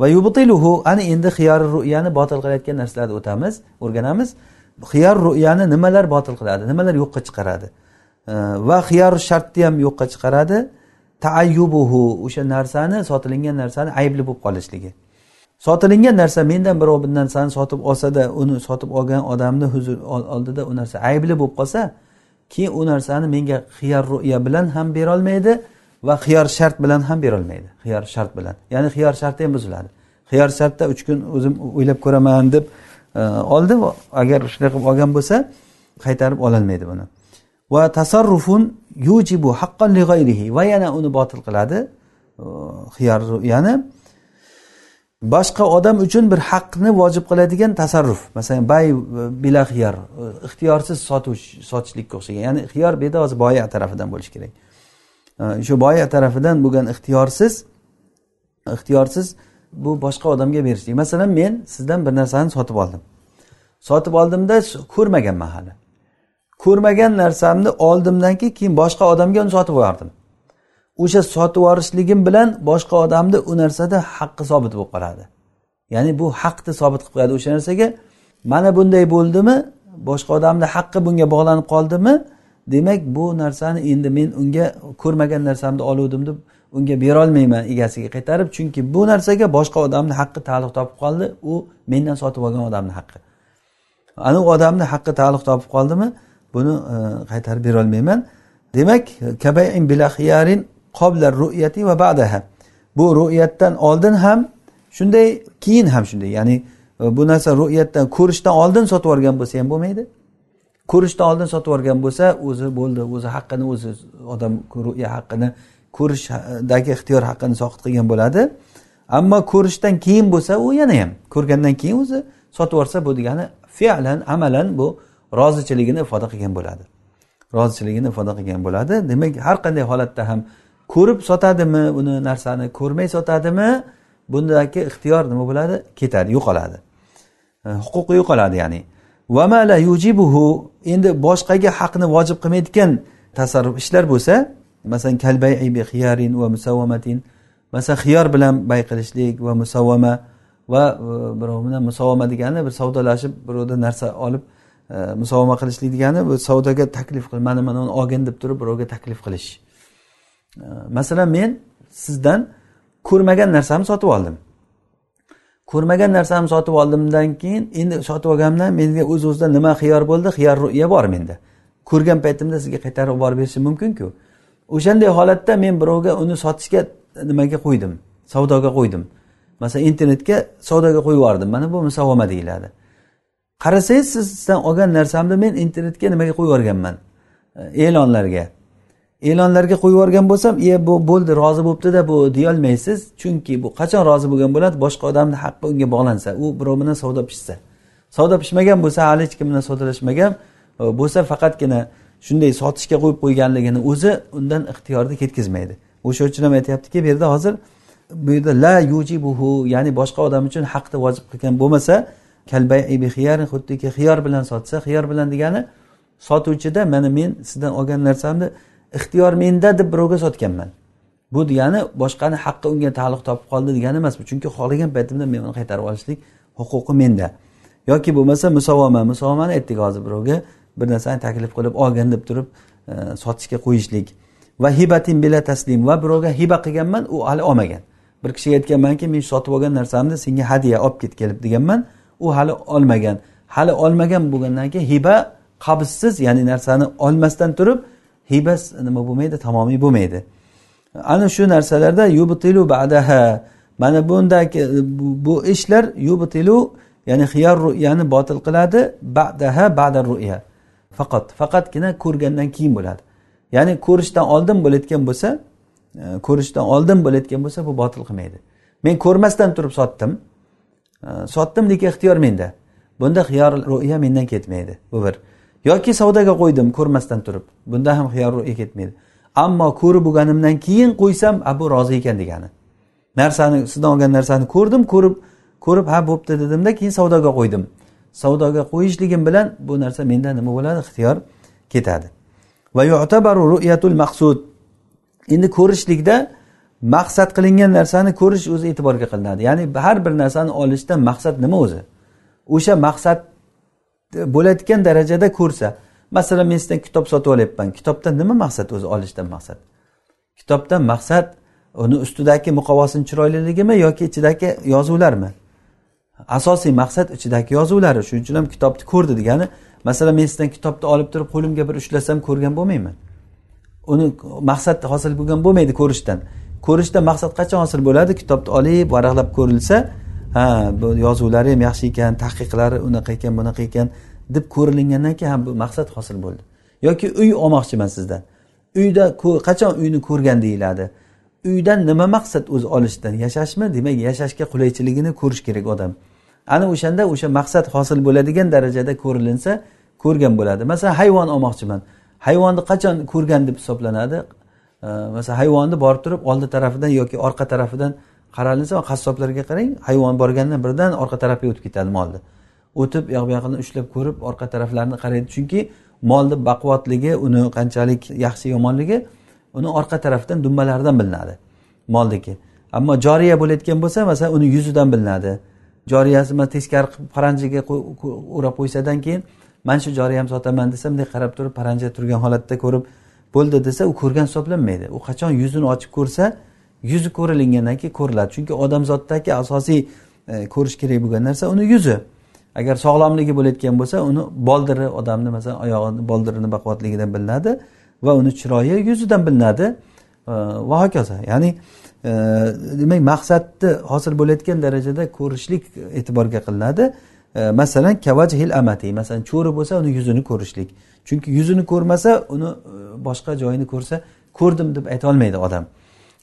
Va yubtiluhu ana endi xiyar ru'yani botil qilayotgan narsalarni o'tamiz o'rganamiz. Xiyor ru'yani nimalar botil qiladi nimalar yo'qqa chiqaradi? Va xiyor shartni ham yo'qqa chiqaradi. Taayyubuhu o'sha narsani sotilingan narsani aybli bo'lib qolishligi. Sotilingan narsa mendan birov bir narsani sotib olsada uni sotib olgan odamni huzur oldida u narsa aybli bo'lib qolsa keyin u narsani menga xiyar ruya bilan ham berolmaydi. Va xiyor shart bilan ham berilmaydi. Xiyor shart bilan. Ya'ni xiyor sharti ham buziladi. Xiyor shartda uch kun o'zim o'ylab ko'raman deb e, oldi. Agar shunday qilib olgan bo'lsa qaytarib ololmaydi buni. Va tasarrufun yujibu haqqan li g'ayrihi. Va yana uni botil qiladi. E, xiyor ya'ni boshqa odam uchun bir haqni vojib qiladigan tasarruf. Masalan bay e, bila xiyor ixtiyorsiz sotuv sotishlikka o'xshagan. Ya'ni xiyor bu yerda hozir boya tarafidan bo'lishi kerak. Shu boya tarafidan bo'lgan ixtiyorsiz ixtiyorsiz bu boshqa odamga berishlik. Masalan men sizdan bir narsani sotib oldim. Sotib oldimda ko'rmaganman hali ko'rmagan narsamni oldimdan keyin keyin boshqa odamga uni sotib yubordim. O'sha sotib yuborishligim bilan boshqa odamni u narsada haqqi sobit bo'lib qoladi. Ya'ni bu haqni sobit qilib qo'yadi o'sha narsaga. Mana bunday bo'ldimi? Boshqa odamni haqqi bunga bog'lanib qoldimi? Demak bu narsani endi men unga ko'rmagan narsamni oluvdim deb unga berolmayman egasiga qaytarib. Chunki bu narsaga boshqa odamni haqqi taalluq topib qoldi. U mendan sotib olgan odamni haqqi. Ana u odamni haqqi taalluq topib qoldimi? Buni e, qaytarib berolmayman. Demak va ba'daha. Bu ru'yatdan oldin ham shunday keyin ham shunday. Ya'ni e, bu narsa ru'yatdan ko'rishdan oldin sotib yuborgan bo'lsa ham bo'lmaydi. Ko'rishdan oldin sotib yuborgan bo'lsa o'zi bo'ldi o'zi haqqini o'zi odam ru'ya haqqini ko'rishdagi ixtiyor haqqini soqit qilgan bo'ladi. Ammo ko'rishdan keyin bo'lsa u yana ham ko'rgandan keyin o'zi sotib yuborsa bu degani fe'lan amalan bu rozichiligini ifoda qilgan bo'ladi. Rozichiligini ifoda qilgan bo'ladi. Demak har qanday holatda ham ko'rib sotadimi uni narsani ko'rmay sotadimi bundagi ixtiyor nima bo'ladi? Ketadi yo'qoladi. Huquqi yo'qoladi ya'ni. Yujibuhu? Endi boshqaga haqni vojib qilmaydigan tasarruf ishlar bo'lsa masalan kalbay bi xiyarin va musavvamatin masalan xiyor bilan bay qilishlik va musavvama va e, birov bilan musavvama degani bir savdolashib birovdan narsa olib e, musovama musavvama qilishlik degani bu savdoga taklif qil mana mana uni olgin deb turib birovga taklif qilish. E, masalan men sizdan ko'rmagan narsamni sotib oldim. Ko'rmagan narsamni sotib oldimdan keyin endi sotib olganimdan menga o'z o'zidan nima xiyor bo'ldi? Xiyor ruya bor menda. Ko'rgan paytimda sizga qaytarib yuborib berishim mumkinku. O'shanday holatda men birovga uni sotishga nimaga qo'ydim? Savdoga qo'ydim. Masalan internetga savdoga qo'yib yubordim. Mana bu musavvama deyiladi. Qarasangiz siz sizdan olgan narsamni men internetga nimaga qo'yib yuborganman? E'lonlarga. E'lonlarga qo'yib yuborgan bo'lsam e bu bo'ldi rozi bo'libdida bu deyolmaysiz. Chunki bu qachon rozi bo'lgan bo'ladi? Boshqa odamni haqqi unga bog'lansa u birov bilan savdo pishsa. Savdo pishmagan bo'lsa hali hech kim bilan savdolashmagan e, bo'lsa faqatgina shunday sotishga qo'yib qo'yganligini o'zi undan ixtiyorni ketkazmaydi. O'sha uchun ham aytyaptiki bu yerda hozir bu yerda la yujibuhu ya'ni boshqa odam uchun haqni vojib qilgan bo'lmasa xuddiki xiyor bilan sotsa xiyor bilan degani sotuvchida mana men sizdan olgan narsamni ixtiyor menda deb birovga sotganman. Bu degani boshqani haqqi unga taalluq topib qoldi degani emas bu. Chunki xohlagan paytimda men uni qaytarib olishlik huquqi menda. Yoki bo'lmasa musovoma musovomani aytdik hozir birovga. Bir narsani taklif qilib olgin deb turib e, sotishga qo'yishlik. Va hibatin bila taslim. Va birovga hiba qilganman u hali olmagan. Bir kishiga aytganmanki men sotib olgan narsamni senga hadya olib ket kelib deganman u hali olmagan. Hali olmagan bo'lgandan keyin hiba qabzsiz ya'ni narsani olmasdan turib hibas nima bo'lmaydi tamomiy bo'lmaydi. Ana shu narsalarda yubtilu ba'daha. Mana bundagi bu ishlar yubtilu ya'ni xiyor ru'yani botil qiladi ba'daha badar ru'ya. Faqat faqatgina ko'rgandan keyin bo'ladi. Ya'ni ko'rishdan oldin bo'layotgan bo'lsa e, ko'rishdan oldin bo'layotgan bo'lsa bu botil qilmaydi. Men ko'rmasdan turib sotdim. E, sotdim lekin ixtiyor menda. Bunda xiyor ru'ya mendan ketmaydi. Bu bir. Yoki savdoga qo'ydim ko'rmasdan turib. Bunda ham xiyor ketmaydi. Ammo ko'rib bo'lganimdan keyin qo'ysam a bu rozi ekan degani. Narsani sizdan olgan narsani ko'rdim ko'rib ko'rib ha bo'pti dedimda keyin savdoga qo'ydim. Savdoga qo'yishligim bilan bu narsa mendan nima bo'ladi? Ixtiyor ketadi. Va yu'tabaru ru'yatul maqsud. Endi ko'rishlikda maqsad qilingan narsani ko'rish o'zi e'tiborga qilinadi. Ya'ni har bir narsani olishda maqsad nima o'zi? O'sha maqsad bo'layotgan darajada ko'rsa masalan men sizdan kitob sotib olyapman. Kitobdan nima maqsad? O'zi olishdan maqsad. Kitobdan maqsad uni ustidagi muqovosini chiroyliligimi yoki ichidagi yozuvlarmi asosiy maqsad ichidagi yozuvlari. Shuning uchun ham kitobni ko'rdi degani masalan men sizdan kitobni olib turib qo'limga bir ushlasam ko'rgan bo'lmayman. Uni maqsad hosil bo'lgan bo'lmaydi ko'rishdan. Ko'rishdan maqsad qachon hosil bo'ladi? Kitobni olib varaqlab ko'rilsa ha bu yozuvlari ham yaxshi ekan tahqiqlari unaqa ekan bunaqa ekan deb ko'rilingandan keyin ham bu maqsad hosil bo'ldi. Yoki uy olmoqchiman sizdan. Uyda qachon uyni ko'rgan deyiladi. Uydan nima maqsad o'zi olishdan? Yashashmi? Demak yashashga qulaychiligini ko'rish kerak odam. Ana o'shanda o'sha maqsad hosil bo'ladigan darajada ko'rilinsa ko'rgan bo'ladi. Masalan hayvon olmoqchiman. Hayvonni qachon ko'rgan deb hisoblanadi? Masalan hayvonni borib turib oldi tarafidan yoki orqa tarafidan qaralinsa qassoblarga qarang hayvon borgandan birdan orqa tarafga o'tib ketadi molni. O'tib u yoq bu yoqini ushlab ko'rib orqa taraflarini qaraydi chunki molni baquvvatligi uni qanchalik yaxshi yomonligi uni orqa tarafdan dumbalaridan bilinadi molniki ammo joriya bo'layotgan bo'lsa masalan uni yuzidan bilinadi. Joriyasi teskari qilib paranjiga o'rab qo'ysadan keyin mana shu joriyamni sotaman desa bunday qarab turib paranja turgan holatda ko'rib bo'ldi desa u ko'rgan hisoblanmaydi. U qachon yuzini ochib ko'rsa yuzi ko'rilingandan keyin ko'riladi. Chunki odamzotdagi asosiy e, ko'rish kerak bo'lgan narsa uni yuzi. Agar sog'lomligi bo'layotgan bo'lsa uni boldiri odamni masalan oyog'ini boldirini baquvvatligidan bilinadi va uni chiroyi yuzidan bilinadi. E, va hokazo. Ya'ni e, demak maqsadni hosil bo'layotgan darajada ko'rishlik e'tiborga qilinadi. Masalan kavajhil amati. Masalan cho'ri bo'lsa uni yuzini ko'rishlik. Chunki yuzini ko'rmasa uni boshqa joyini ko'rsa ko'rdim deb aytolmaydi odam.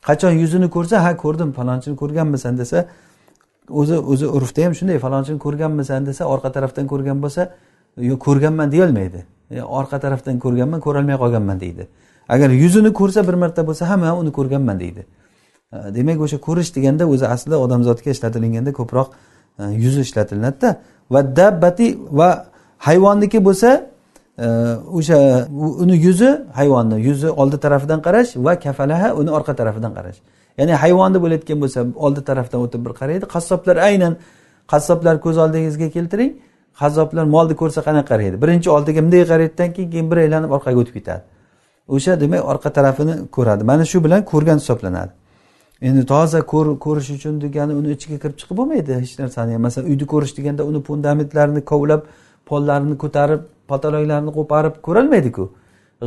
Qachon yuzini ko'rsa ha ko'rdim falonchini ko'rganmisan desa o'zi o'zi urfda ham shunday falonchini ko'rganmisan desa orqa tarafdan ko'rgan bo'lsa yo'q ko'rganman deyolmaydi. Orqa tarafdan ko'rganman ko'rolmay qolganman deydi. Agar yuzini ko'rsa bir marta bo'lsa ha man uni ko'rganman deydi. Demak o'sha ko'rish deganda o'zi aslida odamzodga ishlatilganda ko'proq yuzi ishlatiladida va dabbati va hayvonniki bo'lsa o'sha uni yuzi hayvonni yuzi oldi tarafidan qarash va kafalaha uni orqa tarafidan qarash. Ya'ni hayvonni bo'layotgan bo'lsa oldi tarafdan o'tib bir qaraydi. Qassoblar aynan qassoblar ko'z oldingizga keltiring. Qassoblar molni ko'rsa qanaqa qaraydi? Birinchi oldiga bunday qaraydidan keyin keyin bir aylanib orqaga o'tib ketadi. O'sha demak orqa tarafini ko'radi. Mana shu bilan ko'rgan hisoblanadi. Endi toza ko'rish uchun degani uni ichiga kirib chiqib bo'lmaydi hech narsani. Masalan uyni ko'rish deganda uni fundamentlarini kovlab pollarini ko'tarib pataloklarini qo'parib ko'rolmaydiku.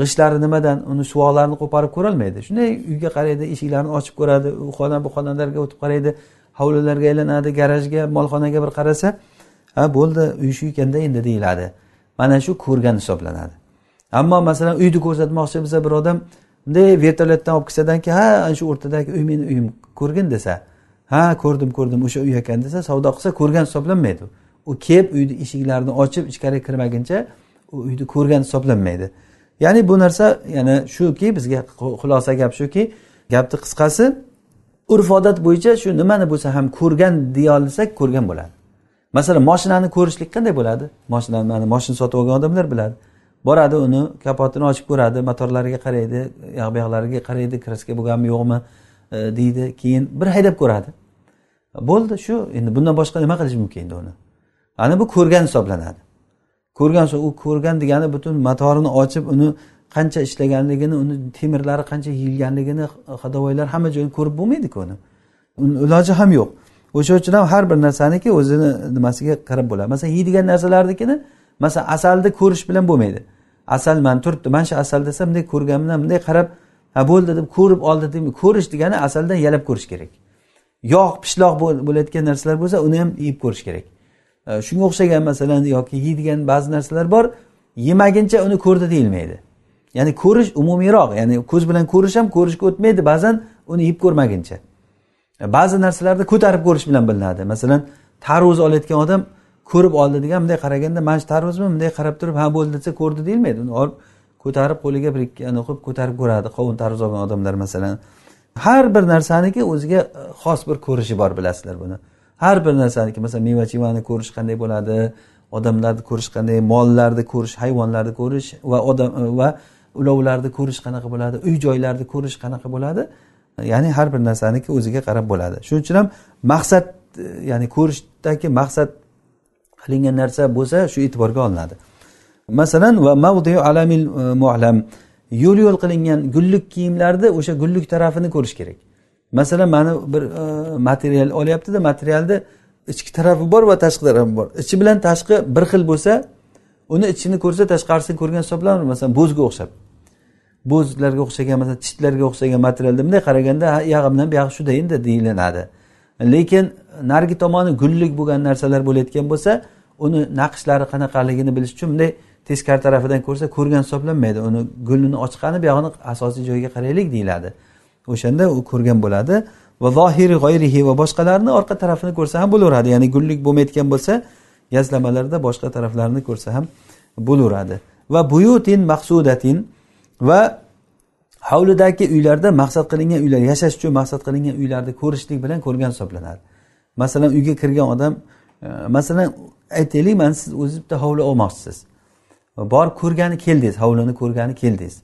G'ishlari nimadan uni suvoqlarini qo'parib ko'rolmaydi. Shunday uyga qaraydi eshiklarni ochib ko'radi u xona bu xonalarga o'tib qaraydi hovlilarga aylanadi garajga molxonaga bir qarasa ha bo'ldi uy shu ekanda endi deyiladi. Mana shu ko'rgan hisoblanadi. Ammo masalan uyni ko'rsatmoqchi bo'lsa bir odam bunday vertolyotdan olib kelsadan keyin ha ana shu o'rtadagi uy meni uyim ko'rgin desa ha ko'rdim ko'rdim o'sha uy ekan desa savdo qilsa ko'rgan hisoblanmaydi. U kelib uyni eshiklarini ochib ichkariga kirmaguncha uyni ko'rgan hisoblanmaydi. Ya'ni bu narsa yana shuki bizga xulosa gap shuki gapni qisqasi urf odat bo'yicha shu nimani bo'lsa ham ko'rgan deya olsak ko'rgan bo'ladi. Masalan moshinani ko'rishlik qanday bo'ladi? Moshinani mana moshina sotib olgan odamlar biladi. Boradi uni kapotini ochib ko'radi motorlariga qaraydi yoq bu yoqlariga qaraydi kraska bo'lganmi yo'qmi e, deydi keyin bir haydab ko'radi. Bo'ldi shu endi bundan boshqa nima qilish mumkin endi uni? Ana bu ko'rgan hisoblanadi. Ko'rgan u ko'rgan degani butun motorini ochib uni qancha ishlaganligini uni temirlari qancha yeyilganligini hadovoylar hamma joyini ko'rib bo'lmaydiku uni. Uni iloji ham yo'q. O'sha uchun ham har bir narsaniki o'zini nimasiga qarab bo'ladi. Masalan yeydigan narsalarnikini masalan asalni ko'rish bilan bo'lmaydi. Asal man turibdi mana shu asal desam bunday ko'rganman bunday qarab ha bo'ldi deb ko'rib oldi deb ko'rish degani asaldan yalab ko'rish kerak. Yog' pishloq bo'layotgan narsalar bo'lsa uni ham yeb ko'rish kerak. Shunga o'xshagan masalan yoki yeydigan ba'zi narsalar bor yemaguncha uni ko'rdi deyilmaydi. Ya'ni ko'rish umumiyroq ya'ni ko'z bilan ko'rish ham ko'rishga o'tmaydi ba'zan uni yeb ko'rmaguncha. Ba'zi narsalarni ko'tarib ko'rish bilan bilinadi. Masalan tarvuz olayotgan odam ko'rib oldi degan bunday qaraganda mana shu tarvuzmi? bunday qarab turib ha bo'ldi desa ko'rdi deyilmaydi. Uni olib ko'tarib qo'liga bir ikki qilib ko'tarib ko'radi. Qovun tarvuz olgan odamlar masalan. Har bir narsaniki o'ziga e, xos bir ko'rishi bor bilasizlar buni. Har bir narsaniki masalan meva chevani ko'rish qanday bo'ladi? Odamlarni ko'rish qanday? Mollarni ko'rish hayvonlarni ko'rish va odam va ulovlarni ko'rish qanaqa bo'ladi? Uy joylarni ko'rish qanaqa bo'ladi? Ya'ni har bir narsaniki o'ziga qarab bo'ladi. Shuning uchun ham maqsad ya'ni ko'rishdagi maqsad qilingan narsa bo'lsa shu e'tiborga olinadi. Masalan va mavdiu alamil e, mualam yo'l yo'l qilingan gullik kiyimlarni o'sha gullik tarafini ko'rish kerak. Masalan mani bir e, material olyaptida materialni ichki tarafi bor va tashqi tarafi bor. Ichi bilan tashqi bir xil bo'lsa uni ichini ko'rsa tashqarisini ko'rgan hisoblanadi. Masalan bo'zga o'xshab. Bo'zlarga o'xshagan masalan tishlarga o'xshagan materialda bunday qaraganda yog'i bilan buyog'i shuda endi deyilinadi lekin narigi tomoni gullik bo'lgan narsalar bo'layotgan bo'lsa uni naqshlari qanaqaligini bilish uchun bunday teskari tarafidan ko'rsa ko'rgan hisoblanmaydi. Uni gulini ochqani buyog'ini asosiy joyiga qaraylik deyiladi. O'shanda u ko'rgan bo'ladi. Va zohiri g'oyrihi va boshqalarni orqa tarafini ko'rsa ham bo'laveradi. Ya'ni gullik bo'lmayotgan bo'lsa yazlamalarda boshqa taraflarini ko'rsa ham bo'laveradi. Va buyutin maqsudatin va hovlidagi uylarda maqsad qilingan uylar yashash uchun maqsad qilingan uylarni ko'rishlik bilan ko'rgan hisoblanadi. Masalan uyga kirgan odam e, masalan aytaylik mana siz o'zingiz bitta hovli olmoqchisiz. Borib ko'rgani keldingiz hovlini ko'rgani keldingiz.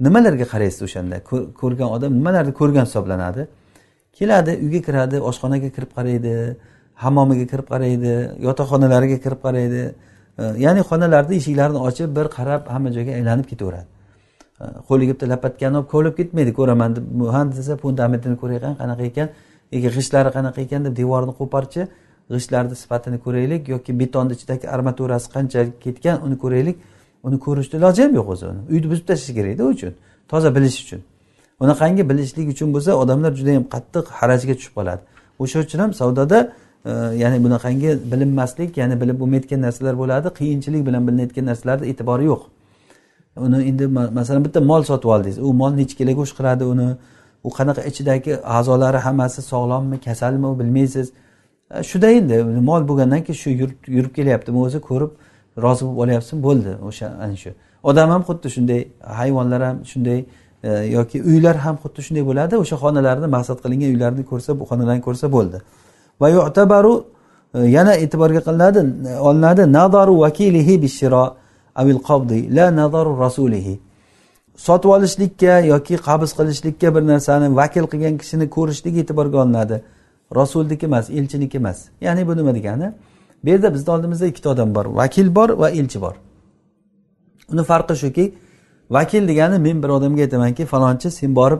Nimalarga qaraysiz o'shanda? Ko'rgan odam nimalarni ko'rgan hisoblanadi? Keladi uyga kiradi oshxonaga kirib qaraydi hammomiga kirib qaraydi yotoqxonalariga kirib qaraydi. Ya'ni xonalarni eshiklarini ochib bir qarab hamma joyga aylanib ketaveradi. Qo'liga bitta lapatkani olib kovlab ketmaydi. Ko'raman deb ha desa fundamentini ko'ray qanaqa ekan? G'ishtlari qanaqa ekan? deb devorni qo'parchi g'ishtlarni sifatini ko'raylik yoki betonni ichidagi armaturasi qanchalik ketgan uni ko'raylik. Uni ko'rishni iloji ham yo'q o'zi uni. Uyni buzib tashlash kerakda u uchun toza bilish uchun. Unaqangi bilishlik uchun bo'lsa odamlar juda yam qattiq harajga tushib qoladi. O'sha uchun ham savdoda e, ya'ni bunaqangi bilinmaslik ya'ni bilib bo'lmayotgan narsalar bo'ladi qiyinchilik bilan bilinayotgan narsalarni e'tibori yo'q. Uni endi masalan bitta mol sotib oldingiz. U mol nechi kilo go'sht qiladi uni? U qanaqa ichidagi a'zolari hammasi sog'lommi kasalmi bilmaysiz. E, Shuda endi mol bo'lgandan keyin shu yurib kelyaptimi o'zi ko'rib rozi bo'lib olyapsizmi bo'ldi o'sha ana shu. Odam ham xuddi shunday hayvonlar ham shunday e, yoki uylar ham xuddi shunday bo'ladi o'sha xonalarni maqsad qilingan uylarni ko'rsa bu xonalarni ko'rsa bo'ldi. Va yu'tabaru e, yana e'tiborga qilinadi olinadi nadaru vakilihi bishiro avil qabdi la nadaru rasulihi. Sotib olishlikka yoki qabz qilishlikka bir narsani vakil qilgan kishini ko'rishlik e'tiborga olinadi. Rasulniki emas elchiniki emas. Ya'ni bu nima degani? Bu yerda bizni oldimizda ikkita odam bor. Vakil bor va elchi bor. Uni farqi shuki vakil degani men bir odamga aytamanki falonchi sen borib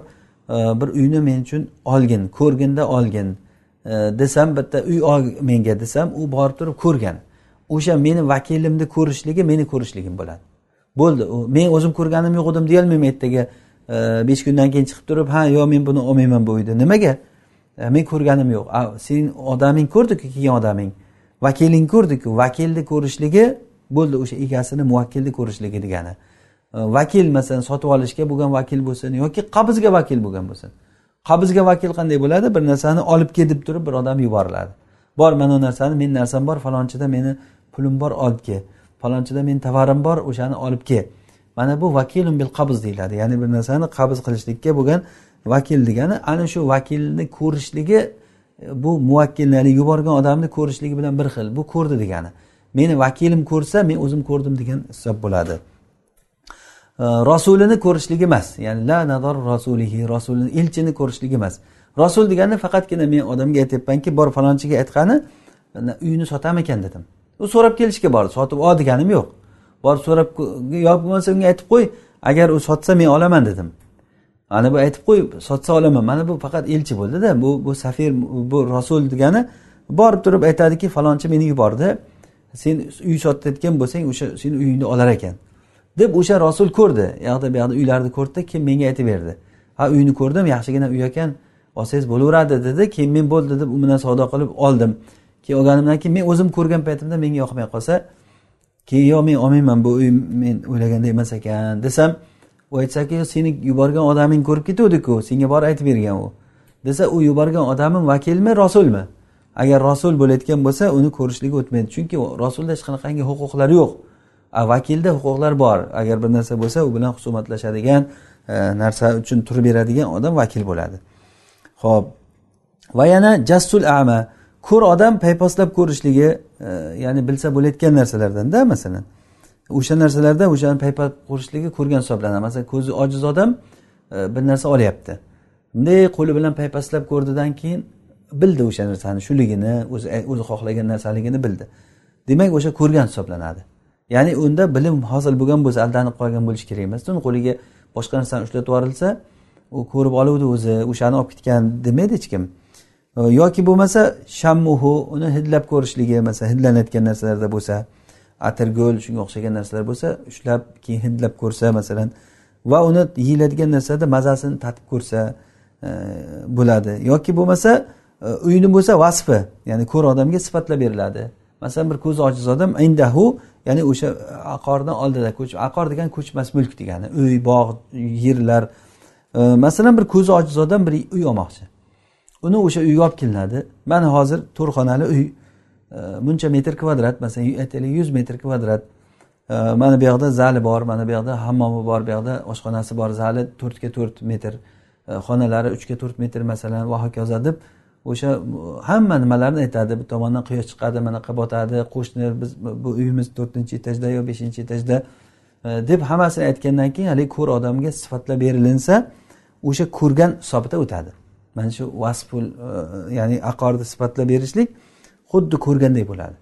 e, bir uyni men uchun olgin ko'rginda olgin e, desam bitta uy ol menga desam u borib turib ko'rgan. O'sha meni vakilimni ko'rishligi meni ko'rishligim bo'ladi. Bo'ldi. U men o'zim ko'rganim yo'q edim deyolmayman ertaga e, besh kundan keyin chiqib turib ha yo'q men buni olmayman bu uyni nimaga? Men ko'rganim yo'q. Sen odaming ko'rdiku kelgan odaming. Vakiling ko'rdiku vakilni ko'rishligi bo'ldi o'sha egasini muvakkilni ko'rishligi degani. Vakil masalan sotib olishga bo'lgan vakil bo'lsin yoki qabzga vakil bo'lgan bo'lsin. Qabzga vakil qanday bo'ladi? Bir narsani olib kel deb turib bir odam yuboriladi. Bor mana bu narsani meni narsam bor falonchida meni pulim bor olib kel falonchida meni tovarim bor o'shani olib kel mana bu vakilun bil qabz deyiladi. Ya'ni bir narsani qabz qilishlikka bo'lgan vakil degani ana shu vakilni ko'rishligi bu muvakkilni yuborgan odamni ko'rishligi bilan bir xil. Bu ko'rdi degani. Meni vakilim ko'rsa men o'zim ko'rdim degan hisob bo'ladi. Rasulini ko'rishligi emas. Ya'ni la nador rasulihi rasulini elchini ko'rishligi emas. Rasul degani faqatgina men odamga aytyapmanki bor falonchiga aytgani uyini sotamikan? dedim. U so'rab kelishga bordi. Sotib ol deganim yo'q. Borib so'rab yo bo'lmasa unga aytib qo'y agar u sotsa men olaman dedim. Ana bu aytib qo'y sotsa olaman. Mana bu faqat elchi bo'ldida. Bu bu safir bu rasul degani borib turib aytadiki falonchi meni yubordi. Sen uy sotayotgan bo'lsang o'sha seni uyingni olar ekan. Deb o'sha rasul ko'rdi. U yoqda bu yoqda uylarni ko'rdida keyin menga aytib berdi. Ha uyni ko'rdim yaxshigina uy ekan olsangiz bo'laveradi dedi. Keyin men bo'ldi deb u bilan savdo qilib oldim. Keyin olganimdan keyin men o'zim ko'rgan paytimda menga yoqmay qolsa keyin yo'q men olmayman bu uy men o'ylagandek emas ekan desam u aytsaki seni yuborgan odaming ko'rib ketuvdiku. Senga borib aytib bergan u. Desa u yuborgan odamim vakilmi rasulmi? Agar rasul bo'layotgan bo'lsa uni ko'rishligi o'tmaydi. Chunki rasulda hech qanaqangi huquqlari yo'q. A vakilda huquqlar bor. Agar bir narsa bo'lsa u bilan husumatlashadigan e, narsa uchun turib beradigan odam vakil bo'ladi. Ho'p va yana jassul ama. Ko'r odam paypaslab ko'rishligi e, ya'ni bilsa bo'layotgan narsalardanda masalan. O'sha narsalarda o'shani paypal qo'rishligi ko'rgan hisoblanadi. Masalan ko'zi ojiz odam e, bir narsa olyapti. Bunday qo'li bilan paypaslab ko'rdidan keyin bildi o'sha narsani shuligini o'zi e, o'zi xohlagan narsaligini bildi. Demak o'sha ko'rgan hisoblanadi. Ya'ni unda bilim hosil bo'lgan bo'lsa aldanib qolgan bo'lishi kerak emas. Uni qo'liga boshqa narsani ushlatib yuborilsa u ko'rib oluvdi o'zi o'shani olib ketgan demaydi hech kim. E, yoki bo'lmasa shammuhu uni hidlab ko'rishligi masalan hidlanayotgan narsalarda bo'lsa atirgul shunga o'xshagan narsalar bo'lsa ushlab keyin hidlab ko'rsa masalan va uni yeyiladigan narsada mazasini tatib ko'rsa e, bo'ladi. Yoki bo'lmasa e, uyni bo'lsa vasfi ya'ni ko'r odamga sifatlab beriladi. Masalan bir ko'zi ojiz odam indahu ya'ni o'sha aqorni oldida aqor degani ko'chmas mulk degani uy bog' yerlar. E, masalan bir ko'zi ojiz odam bir uy olmoqchi. Uni o'sha uyga olib kelinadi. Mana hozir to'rt xonali uy. Buncha metr kvadrat masalan aytaylik yuz metr kvadrat. Mana bu yoqda zali bor mana bu yoqda hammomi bor bu yoqda oshxonasi bor. Zali to'rtga to'rt metr. Xonalari uchga to'rt metr masalan va hokazo deb o'sha hamma nimalarni aytadi. Bir tomondan quyosh chiqadi manaqa botadi qo'shni biz bu uyimiz to'rtinchi etajda yo beshinchi etajda. Deb hammasini aytgandan keyin haligi ko'r odamga sifatlab berilinsa o'sha ko'rgan hisobida o'tadi. Mana shu vasful e, ya'ni aqorni sifatlab berishlik xuddi ko'rganday bo'ladi.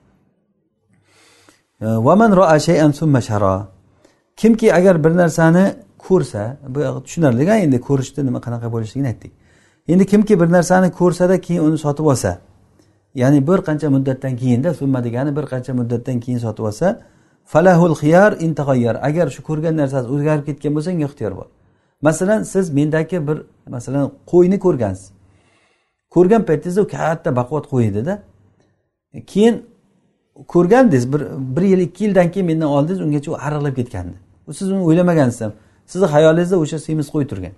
E, Vaman roa shayan summa shara. Kimki agar bir narsani ko'rsa bu tushunarli endi ko'rishni nima qanaqa bo'lishligini aytdik. Endi kimki bir narsani ko'rsada keyin uni sotib olsa ya'ni bir qancha muddatdan keyinda summa degani bir qancha muddatdan keyin sotib olsa falahul xiyar intag'ayyar agar shu ko'rgan narsasi o'zgarib ketgan bo'lsa unga ixtiyor bor masalan siz mendagi bir masalan qo'yni ko'rgansiz. Ko'rgan paytingizda u katta baquvvat qo'y edida E, keyin ko'rgandingiz bir bir yil ikki yildan keyin mendan oldingiz ungacha u ariqlab ketgandi. Siz uni o'ylamagansiz ham sizni xayolingizda o'sha semiz qo'y turgan.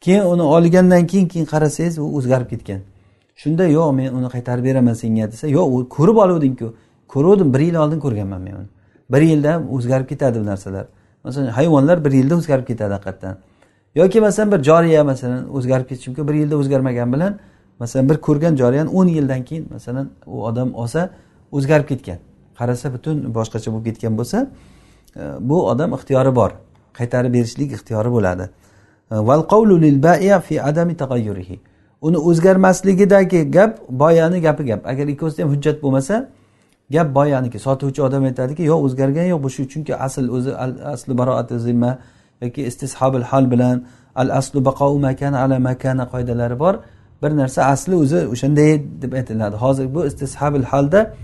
Keyin uni olgandan keyin keyin qarasangiz u o'zgarib ketgan. Shunda yo'q men uni qaytarib beraman senga desa yo'q u ko'rib oluvdingku ko'ruvdim bir yil oldin ko'rganman men uni. Bir yilda o'zgarib ketadi bu narsalar. Masalan hayvonlar bir yilda o'zgarib ketadi haqiqatdan. Yoki masalan bir joriya masalan o'zgarib ketishi mumkin bir yilda o'zgarmagan bilan masalan bir ko'rgan joriyani o'n yildan keyin masalan u odam olsa o'zgarib ketgan. Qarasa butun boshqacha bo'lib ketgan bo'lsa e, bu odam ixtiyori bor. Qaytarib berishlik ixtiyori bo'ladi. E, uni o'zgarmasligidagi gap boyani gapi gap. Agar ikkovsida ham hujjat bo'lmasa gap boyaniki. Sotuvchi odam aytadiki yo'q o'zgargani yo'q bu shu chunki asl o'zi asli baroati zimma yoki istishobil hal bilan al aslu baqou makana ala makana qoidalari bor. Bir narsa asli o'zi o'shanday deb aytiladi. Hozir bu istishabil halda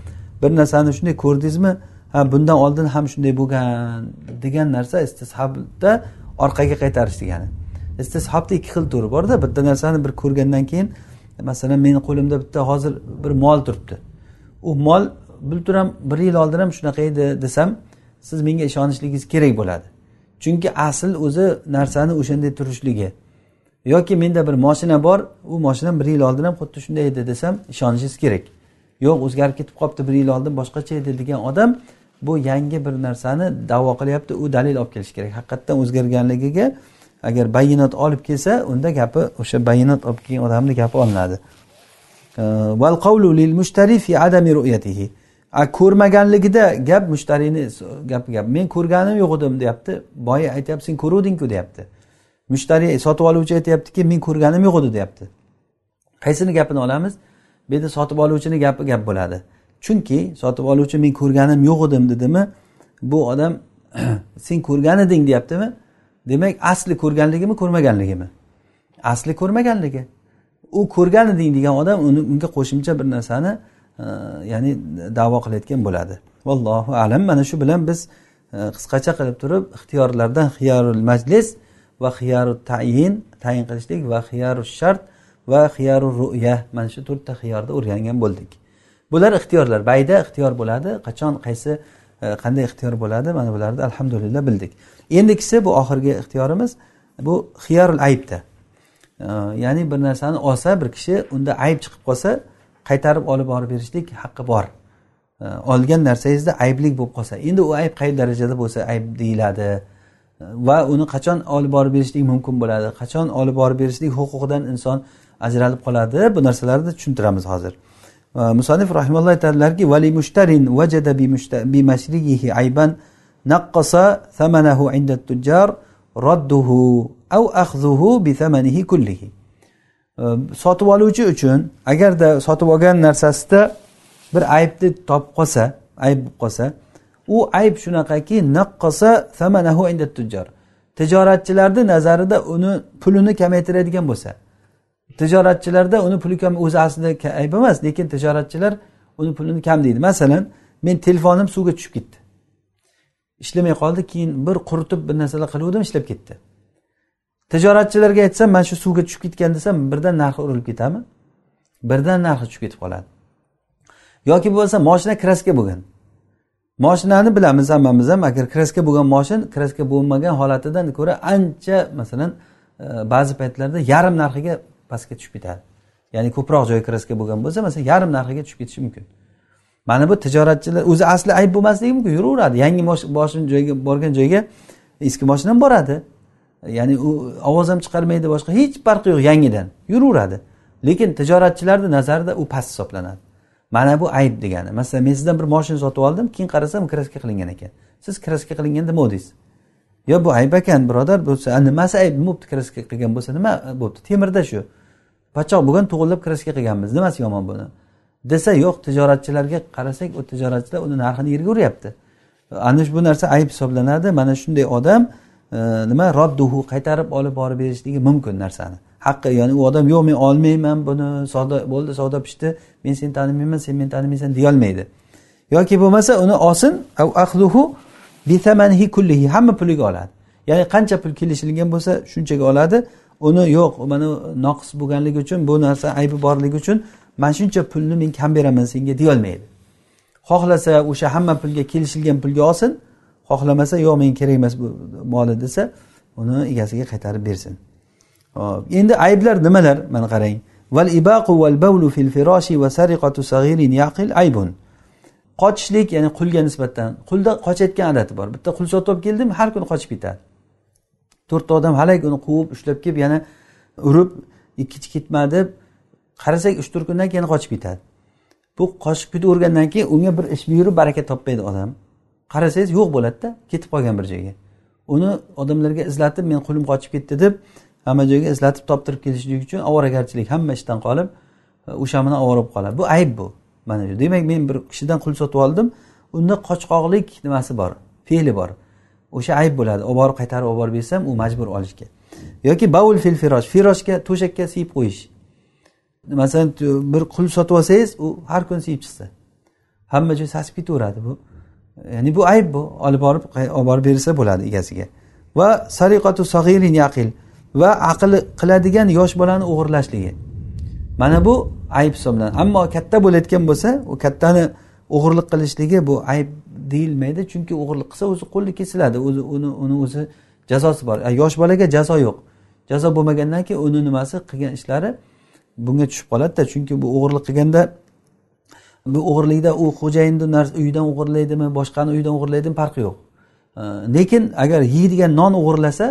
bir narsani shunday ko'rdingizmi? Ha bundan oldin ham shunday bo'lgan degan narsa istishabda orqaga qaytarish degani. Istishabda ikki xil turi borda. Bitta narsani bir ko'rgandan keyin masalan meni qo'limda bitta hozir bir mol turibdi. U mol bultur ham bir yil oldin ham shunaqa edi desam siz menga ishonishligingiz kerak bo'ladi. Chunki asl o'zi narsani o'shanday turishligi yoki menda bir moshina bor u moshinam bir yil oldin ham xuddi shunday edi desam ishonishingiz kerak. Yo'q o'zgarib ketib qolibdi bir yil oldin boshqacha edi degan odam bu yangi bir narsani davo qilyapti u dalil olib kelishi kerak. Haqiqatdan o'zgarganligiga agar bayonot olib kelsa unda gapi o'sha bayonot olib kelgan odamni gapi olinadi. Lil adami ru'yatihi. Ko'rmaganligida gap mushtariyni gapi gap men ko'rganim yo'q edim deyapti. Boya aytyapti sen ko'ruvdingku deyapti. Mushtariy sotib oluvchi aytyaptiki men ko'rganim yo'q edi deyapti. Qaysini gapini olamiz? Bu yerda sotib oluvchini gapi gap bo'ladi. Chunki sotib oluvchi men ko'rganim yo'q edim dedimi bu odam sen ko'rgan eding deyaptimi? Demak asli ko'rganligimi ko'rmaganligimi? Asli ko'rmaganligi. U ko'rgan eding degan odam uni unga qo'shimcha bir narsani e, ya'ni davo qilayotgan bo'ladi. Vallohu alam. Mana shu bilan biz e, qisqacha qilib turib ixtiyorlardan xiyorul majlis va xiyaru tayin tayin qilishlik va xiyaru shart va xiyaru ruya. Mana shu to'rtta xiyorni o'rgangan bo'ldik. Bular ixtiyorlar. Bayda ixtiyor bo'ladi qachon qaysi e, qanday ixtiyor bo'ladi? Mana bularni alhamdulillah bildik. Endikisi bu oxirgi ixtiyorimiz bu xiyorul aybda. E, ya'ni bir narsani olsa bir kishi unda ayb chiqib qolsa qaytarib olib borib berishlik haqqi bor. E, olgan narsangizda ayblik bo'lib qolsa. Endi u ayb qay darajada bo'lsa ayb deyiladi? Va uni qachon olib borib berishlik mumkin bo'ladi? Qachon olib borib berishlik huquqidan inson ajralib qoladi? Bu narsalarni tushuntiramiz hozir. Musanif rahimalloh aytadilarki vali mushtarin vajada bi mashriyihi ayban naqqasa thamanahu inda tujjar radduhu aw akhdhuhu bi thamanihi kullihi. Ehm, sotib oluvchi uchun agarda sotib olgan narsasida bir aybni topib qolsa ayb bo'lib qolsa u ayb shunaqaki naqqosa samanahu inda tujjor tijoratchilarni nazarida uni pulini kamaytiradigan bo'lsa. Tijoratchilarda uni puli kam o'zi aslida ayb emas lekin tijoratchilar uni pulini kam deydi. Masalan men telefonim suvga tushib ketdi. Ishlamay qoldi keyin bir quritib bir narsalar qiluvdim ishlab ketdi. Tijoratchilarga aytsam mana shu suvga tushib ketgan desam birdan narxi urilib ketadimi birdan narxi tushib ketib qoladi. Yoki bo'lmasa moshina kraska bo'lgan. Moshinani bilamiz hammamiz ham agar kraska bo'lgan moshin kraska bo'lmagan holatidan ko'ra ancha masalan e, ba'zi paytlarda yarim narxiga pastga tushib ketadi. Ya'ni ko'proq joyi kraska bo'lgan bo'lsa masalan yarim narxiga tushib ketishi mumkin. Mana bu tijoratchilar o'zi asli ayb bo'lmasligi mumkin yuraveradi. Yangi moshin joyga borgan joyga eski moshina ham boradi. Ya'ni u ovoz ham chiqarmaydi boshqa hech farqi yo'q yangidan. Yuraveradi. Lekin tijoratchilarni nazarida u past hisoblanadi. Mana bu ayb degani. Masalan men sizdan bir moshina sotib oldim keyin qarasam kraska qilingan ekan. Siz kraska qilingan demandingiz yo bu ayb ekan birodar bo'lsa nimasi ayb? Nima bo'libdi kraska qilgan bo'lsa nima bo'libdi? Temirda shu. Pachoq bo'lgan to'g'irlab kraska qilganmiz. Nimasi yomon buni? Desa yo'q tijoratchilarga qarasak u tijoratchilar uni narxini yerga uryapti. Ana bu narsa ayb hisoblanadi. Mana shunday odam e, nima rodduhu qaytarib olib borib berishligi mumkin narsani. Haqqi ya'ni u odam yo'q men olmayman buni savdo bo'ldi savdo pishdi men seni tanimayman sen meni tanimaysan deyolmaydi. Yoki bo'lmasa uni olsin kullihi hamma puliga oladi. Ya'ni qancha pul kelishilgan bo'lsa shunchaga oladi. Uni yo'q mana noqis bo'lganligi uchun bu narsa aybi borligi uchun mana shuncha pulni men kam beraman senga deyolmaydi. Xohlasa o'sha hamma pulga kelishilgan pulga olsin. Xohlamasa yo'q menga kerak emas bu moli desa uni egasiga qaytarib bersin. Endi ayblar nimalar? Mana qarang. Val ibaqu val bavlu fil firoshi va sariqatu sag'irin yaqil aybun. Qochishlik ya'ni qulga nisbatan qulda qochayotgan odati bor. Bitta qul sotib olib keldim har kuni qochib ketadi. To'rtta odam halak uni quvib ushlab kelib yana urib ikkinchi ketma deb qarasak uch to'rt kundan keyin qochib ketadi. Bu qochib ketavergandan keyin unga bir ish buyurib baraka topmaydi odam. Qarasangiz yo'q bo'ladida ketib qolgan bir joyga. Uni odamlarga izlatib men qulim qochib ketdi deb hamma joyga izlatib toptirib kelishlik uchun ovoragarchilik hamma ishdan qolib e, o'sha bilan ovora bo'lib qoladi. Bu ayb bu. Mana shu. Demak men bir kishidan qul sotib oldim. Unda qochqoqlik nimasi bor? Fe'li bor. O'sha ayb bo'ladi. Olib borib qaytarib olib borib bersam u majbur olishga. Yoki baul fil firosh. Firoshga to'shakka siyib qo'yish. Masalan bir qul sotib olsangiz u har kuni siyib chiqsa. Hamma joy sasib ketaveradi bu. Ya'ni bu ayb bu. Olib borib olib borib bersa bo'ladi egasiga. Va sariqatu sag'irin yaqil. Va aql qiladigan yosh bolani o'g'irlashligi. Mana bu ayb hisoblanadi. Ammo katta bo'layotgan bo'lsa u kattani o'g'irlik qilishligi bu ayb deyilmaydi chunki o'g'irlik qilsa o'zi qo'li kesiladi. O'zi uni uni o'zi jazosi bor. E, yosh bolaga jazo yo'q. Jazo bo'lmagandan keyin uni nimasi qilgan ishlari bunga tushib qoladida. Chunki bu o'g'irlik qilganda bu o'g'irlikda u xo'jayinni uyidan o'g'irlaydimi boshqani uyidan o'g'irlaydimi farqi yo'q. E, lekin agar yeydigan non o'g'irlasa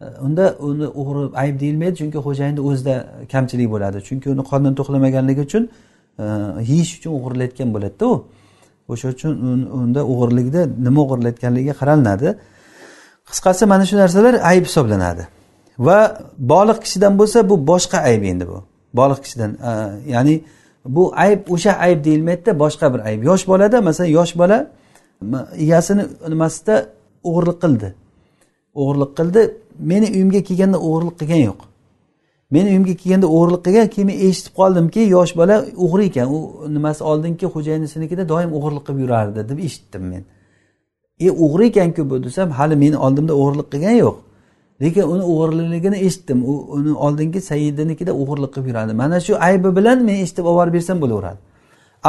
unda uni o'g'ri ayb deyilmaydi chunki xo'jayinni o'zida kamchilik bo'ladi. Chunki uni qornini to'qlamaganligi uchun e, yeyish uchun o'g'irlayotgan bo'ladida u. O'sha uchun unda o'g'irlikda nima o'g'irlayotganligiga qaralinadi qisqasi mana shu narsalar ayb hisoblanadi. Va boliq kishidan bo'lsa bu boshqa ayb endi bu. Boliq kishidan e, ya'ni bu ayb o'sha ayb deyilmaydida boshqa bir ayb. Yosh bolada masalan yosh bola egasini nimasida o'g'irlik qildi. O'g'irlik qildi meni uyimga kelganda o'g'irlik qilgani yo'q. Meni uyimga kelganda o'g'irlik qilgan keyin men eshitib qoldimki yosh bola o'g'ri ekan. U nimasi oldingi xo'jayinisinikida doim o'g'irlik qilib yurardi deb eshitdim men. E o'g'ri ekanku bu desam hali meni oldimda o'g'irlik qilgani yo'q. Lekin uni o'g'irligini eshitdim. U uni oldingi saidinikida o'g'irlik qilib yuradi mana shu aybi bilan men eshitib olib borib bersam bo'laveradi.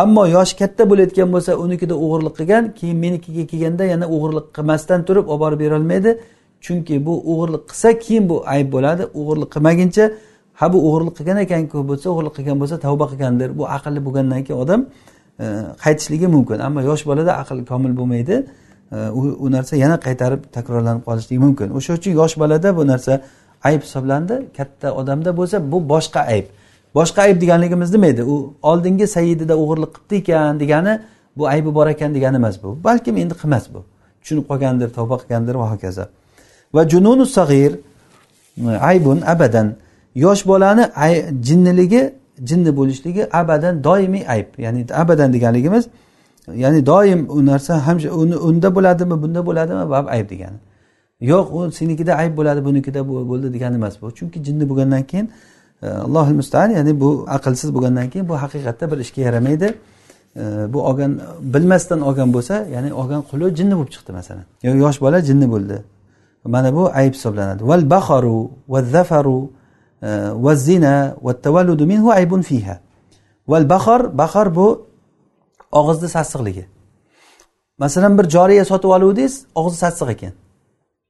Ammo yoshi katta bo'layotgan bo'lsa unikida o'g'irlik qilgan keyin menikiga kelganda yana o'g'irlik qilmasdan turib olib borib berolmaydi chunki bu o'g'irlik qilsa keyin bu ayb bo'ladi. O'g'irlik qilmaguncha ha bu o'g'irlik qilgan ekanku bo'lsa o'g'irlik qilgan bo'lsa tavba qilgandir. Bu aqlli bo'lgandan keyin odam e, qaytishligi mumkin. Ammo yosh bolada aql komil bo'lmaydi. E, u narsa yana qaytarib takrorlanib qolishligi mumkin. O'sha uchun yosh bolada bu narsa ayb hisoblandi. Katta odamda bo'lsa bu boshqa ayb. Boshqa ayb deganligimiz nima edi? U oldingi sayidida o'g'irlik qilibdi ekan degani bu aybi bor ekan degani emas bu. Balkim endi qilmas bu. Tushunib qolgandir tavba qilgandir va hokazo. Va jununu sag'ir e, aybun abadan. Yosh bolani jinniligi jinni bo'lishligi abadan doimiy ayb. Ya'ni abadan deganligimiz ya'ni doim u narsa ham unda bo'ladimi bunda bo'ladimi bu ayb degani. Yo'q u senikida ayb bo'ladi bunikida bo'ldi degani emas bu. Chunki jinni bo'lgandan keyin e, allohi mustaan ya'ni bu aqlsiz bo'lgandan keyin bu haqiqatda bir ishga yaramaydi. E, bu olgan bilmasdan olgan bo'lsa ya'ni olgan quli jinni bo'lib chiqdi masalan. Yo yosh bola jinni bo'ldi. Mana bu ayb hisoblanadi. Val baharu va zafaru e, va zina va tavalludu minhu aybun fiha. Val bahor bahor bu og'izni sassiqligi. Masalan bir joriya sotib oluvdingiz og'zi sassiq ekan.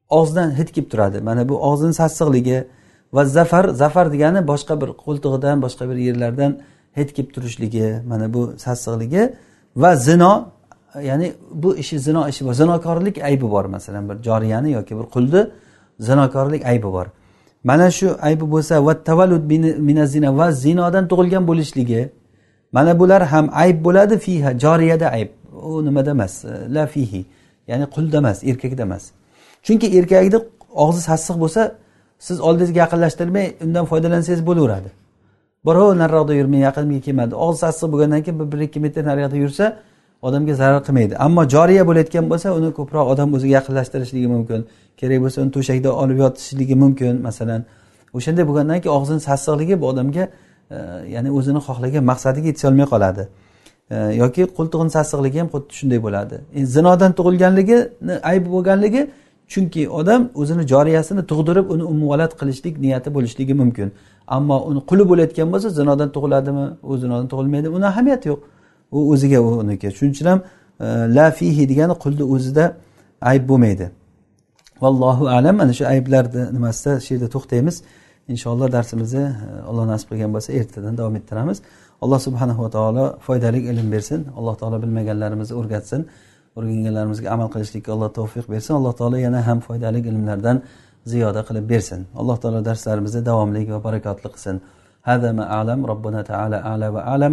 Og'zidan hid kelib turadi. Mana bu og'zini sassiqligi. Va zafar zafar degani boshqa bir qo'ltig'idan boshqa bir yerlardan hid kelib turishligi mana bu sassiqligi. Va zino ya'ni bu ishi zino ishi bor. Zinokorlik aybi bor masalan bir joriyani yoki bir qulni zinokorlik aybi bor. Mana shu aybi bo'lsa va tavallud minazina va zinodan tug'ilgan bo'lishligi mana bular ham ayb bo'ladi fiha joriyada ayb. U nimada emas e, la fihi ya'ni qulda emas erkakda emas. Chunki erkakni og'zi sassiq bo'lsa siz oldingizga yaqinlashtirmay undan foydalansangiz bo'laveradi. Birov nariroqda yurmay yaqinga kelmadi. Og'zi sassiq bo'lgandan keyin bir ikki metr nariyoqda yursa odamga zarar qilmaydi. Ammo joriya bo'layotgan bo'lsa uni ko'proq odam o'ziga yaqinlashtirishligi mumkin. Kerak bo'lsa uni to'shakda olib yotishligi mumkin masalan. O'shanday bo'lgandan keyin og'zini sassiqligi bu odamga e, ya'ni o'zini xohlagan maqsadiga yetolmay qoladi. E, yoki qo'ltig'ini sassiqligi ham xuddi shunday bo'ladi. Zinodan tug'ilganligini ayb bo'lganligi chunki odam o'zini joriyasini tug'dirib uni umuvalad qilishlik niyati bo'lishligi mumkin. Ammo uni quli bo'layotgan bo'lsa zinodan tug'iladimi u zinodan tug'ilmaydi uni ahamiyati yo'q. u o'ziga uniki shuning uchun ham e, la fihi degani qulni o'zida ayb bo'lmaydi vallohu alam mana shu ayblarni nimasida shu yerda to'xtaymiz inshaalloh darsimizni e, alloh nasib qilgan bo'lsa ertadan davom ettiramiz alloh subhanava taolo foydali ilm bersin alloh taolo bilmaganlarimizni o'rgatsin o'rganganlarimizga amal qilishlikka alloh tavfiq bersin alloh taolo yana ham foydali ilmlardan ziyoda qilib bersin alloh taolo darslarimizni davomli va barakotli qilsin هذا ما أعلم ربنا تعالى أعلى وأعلم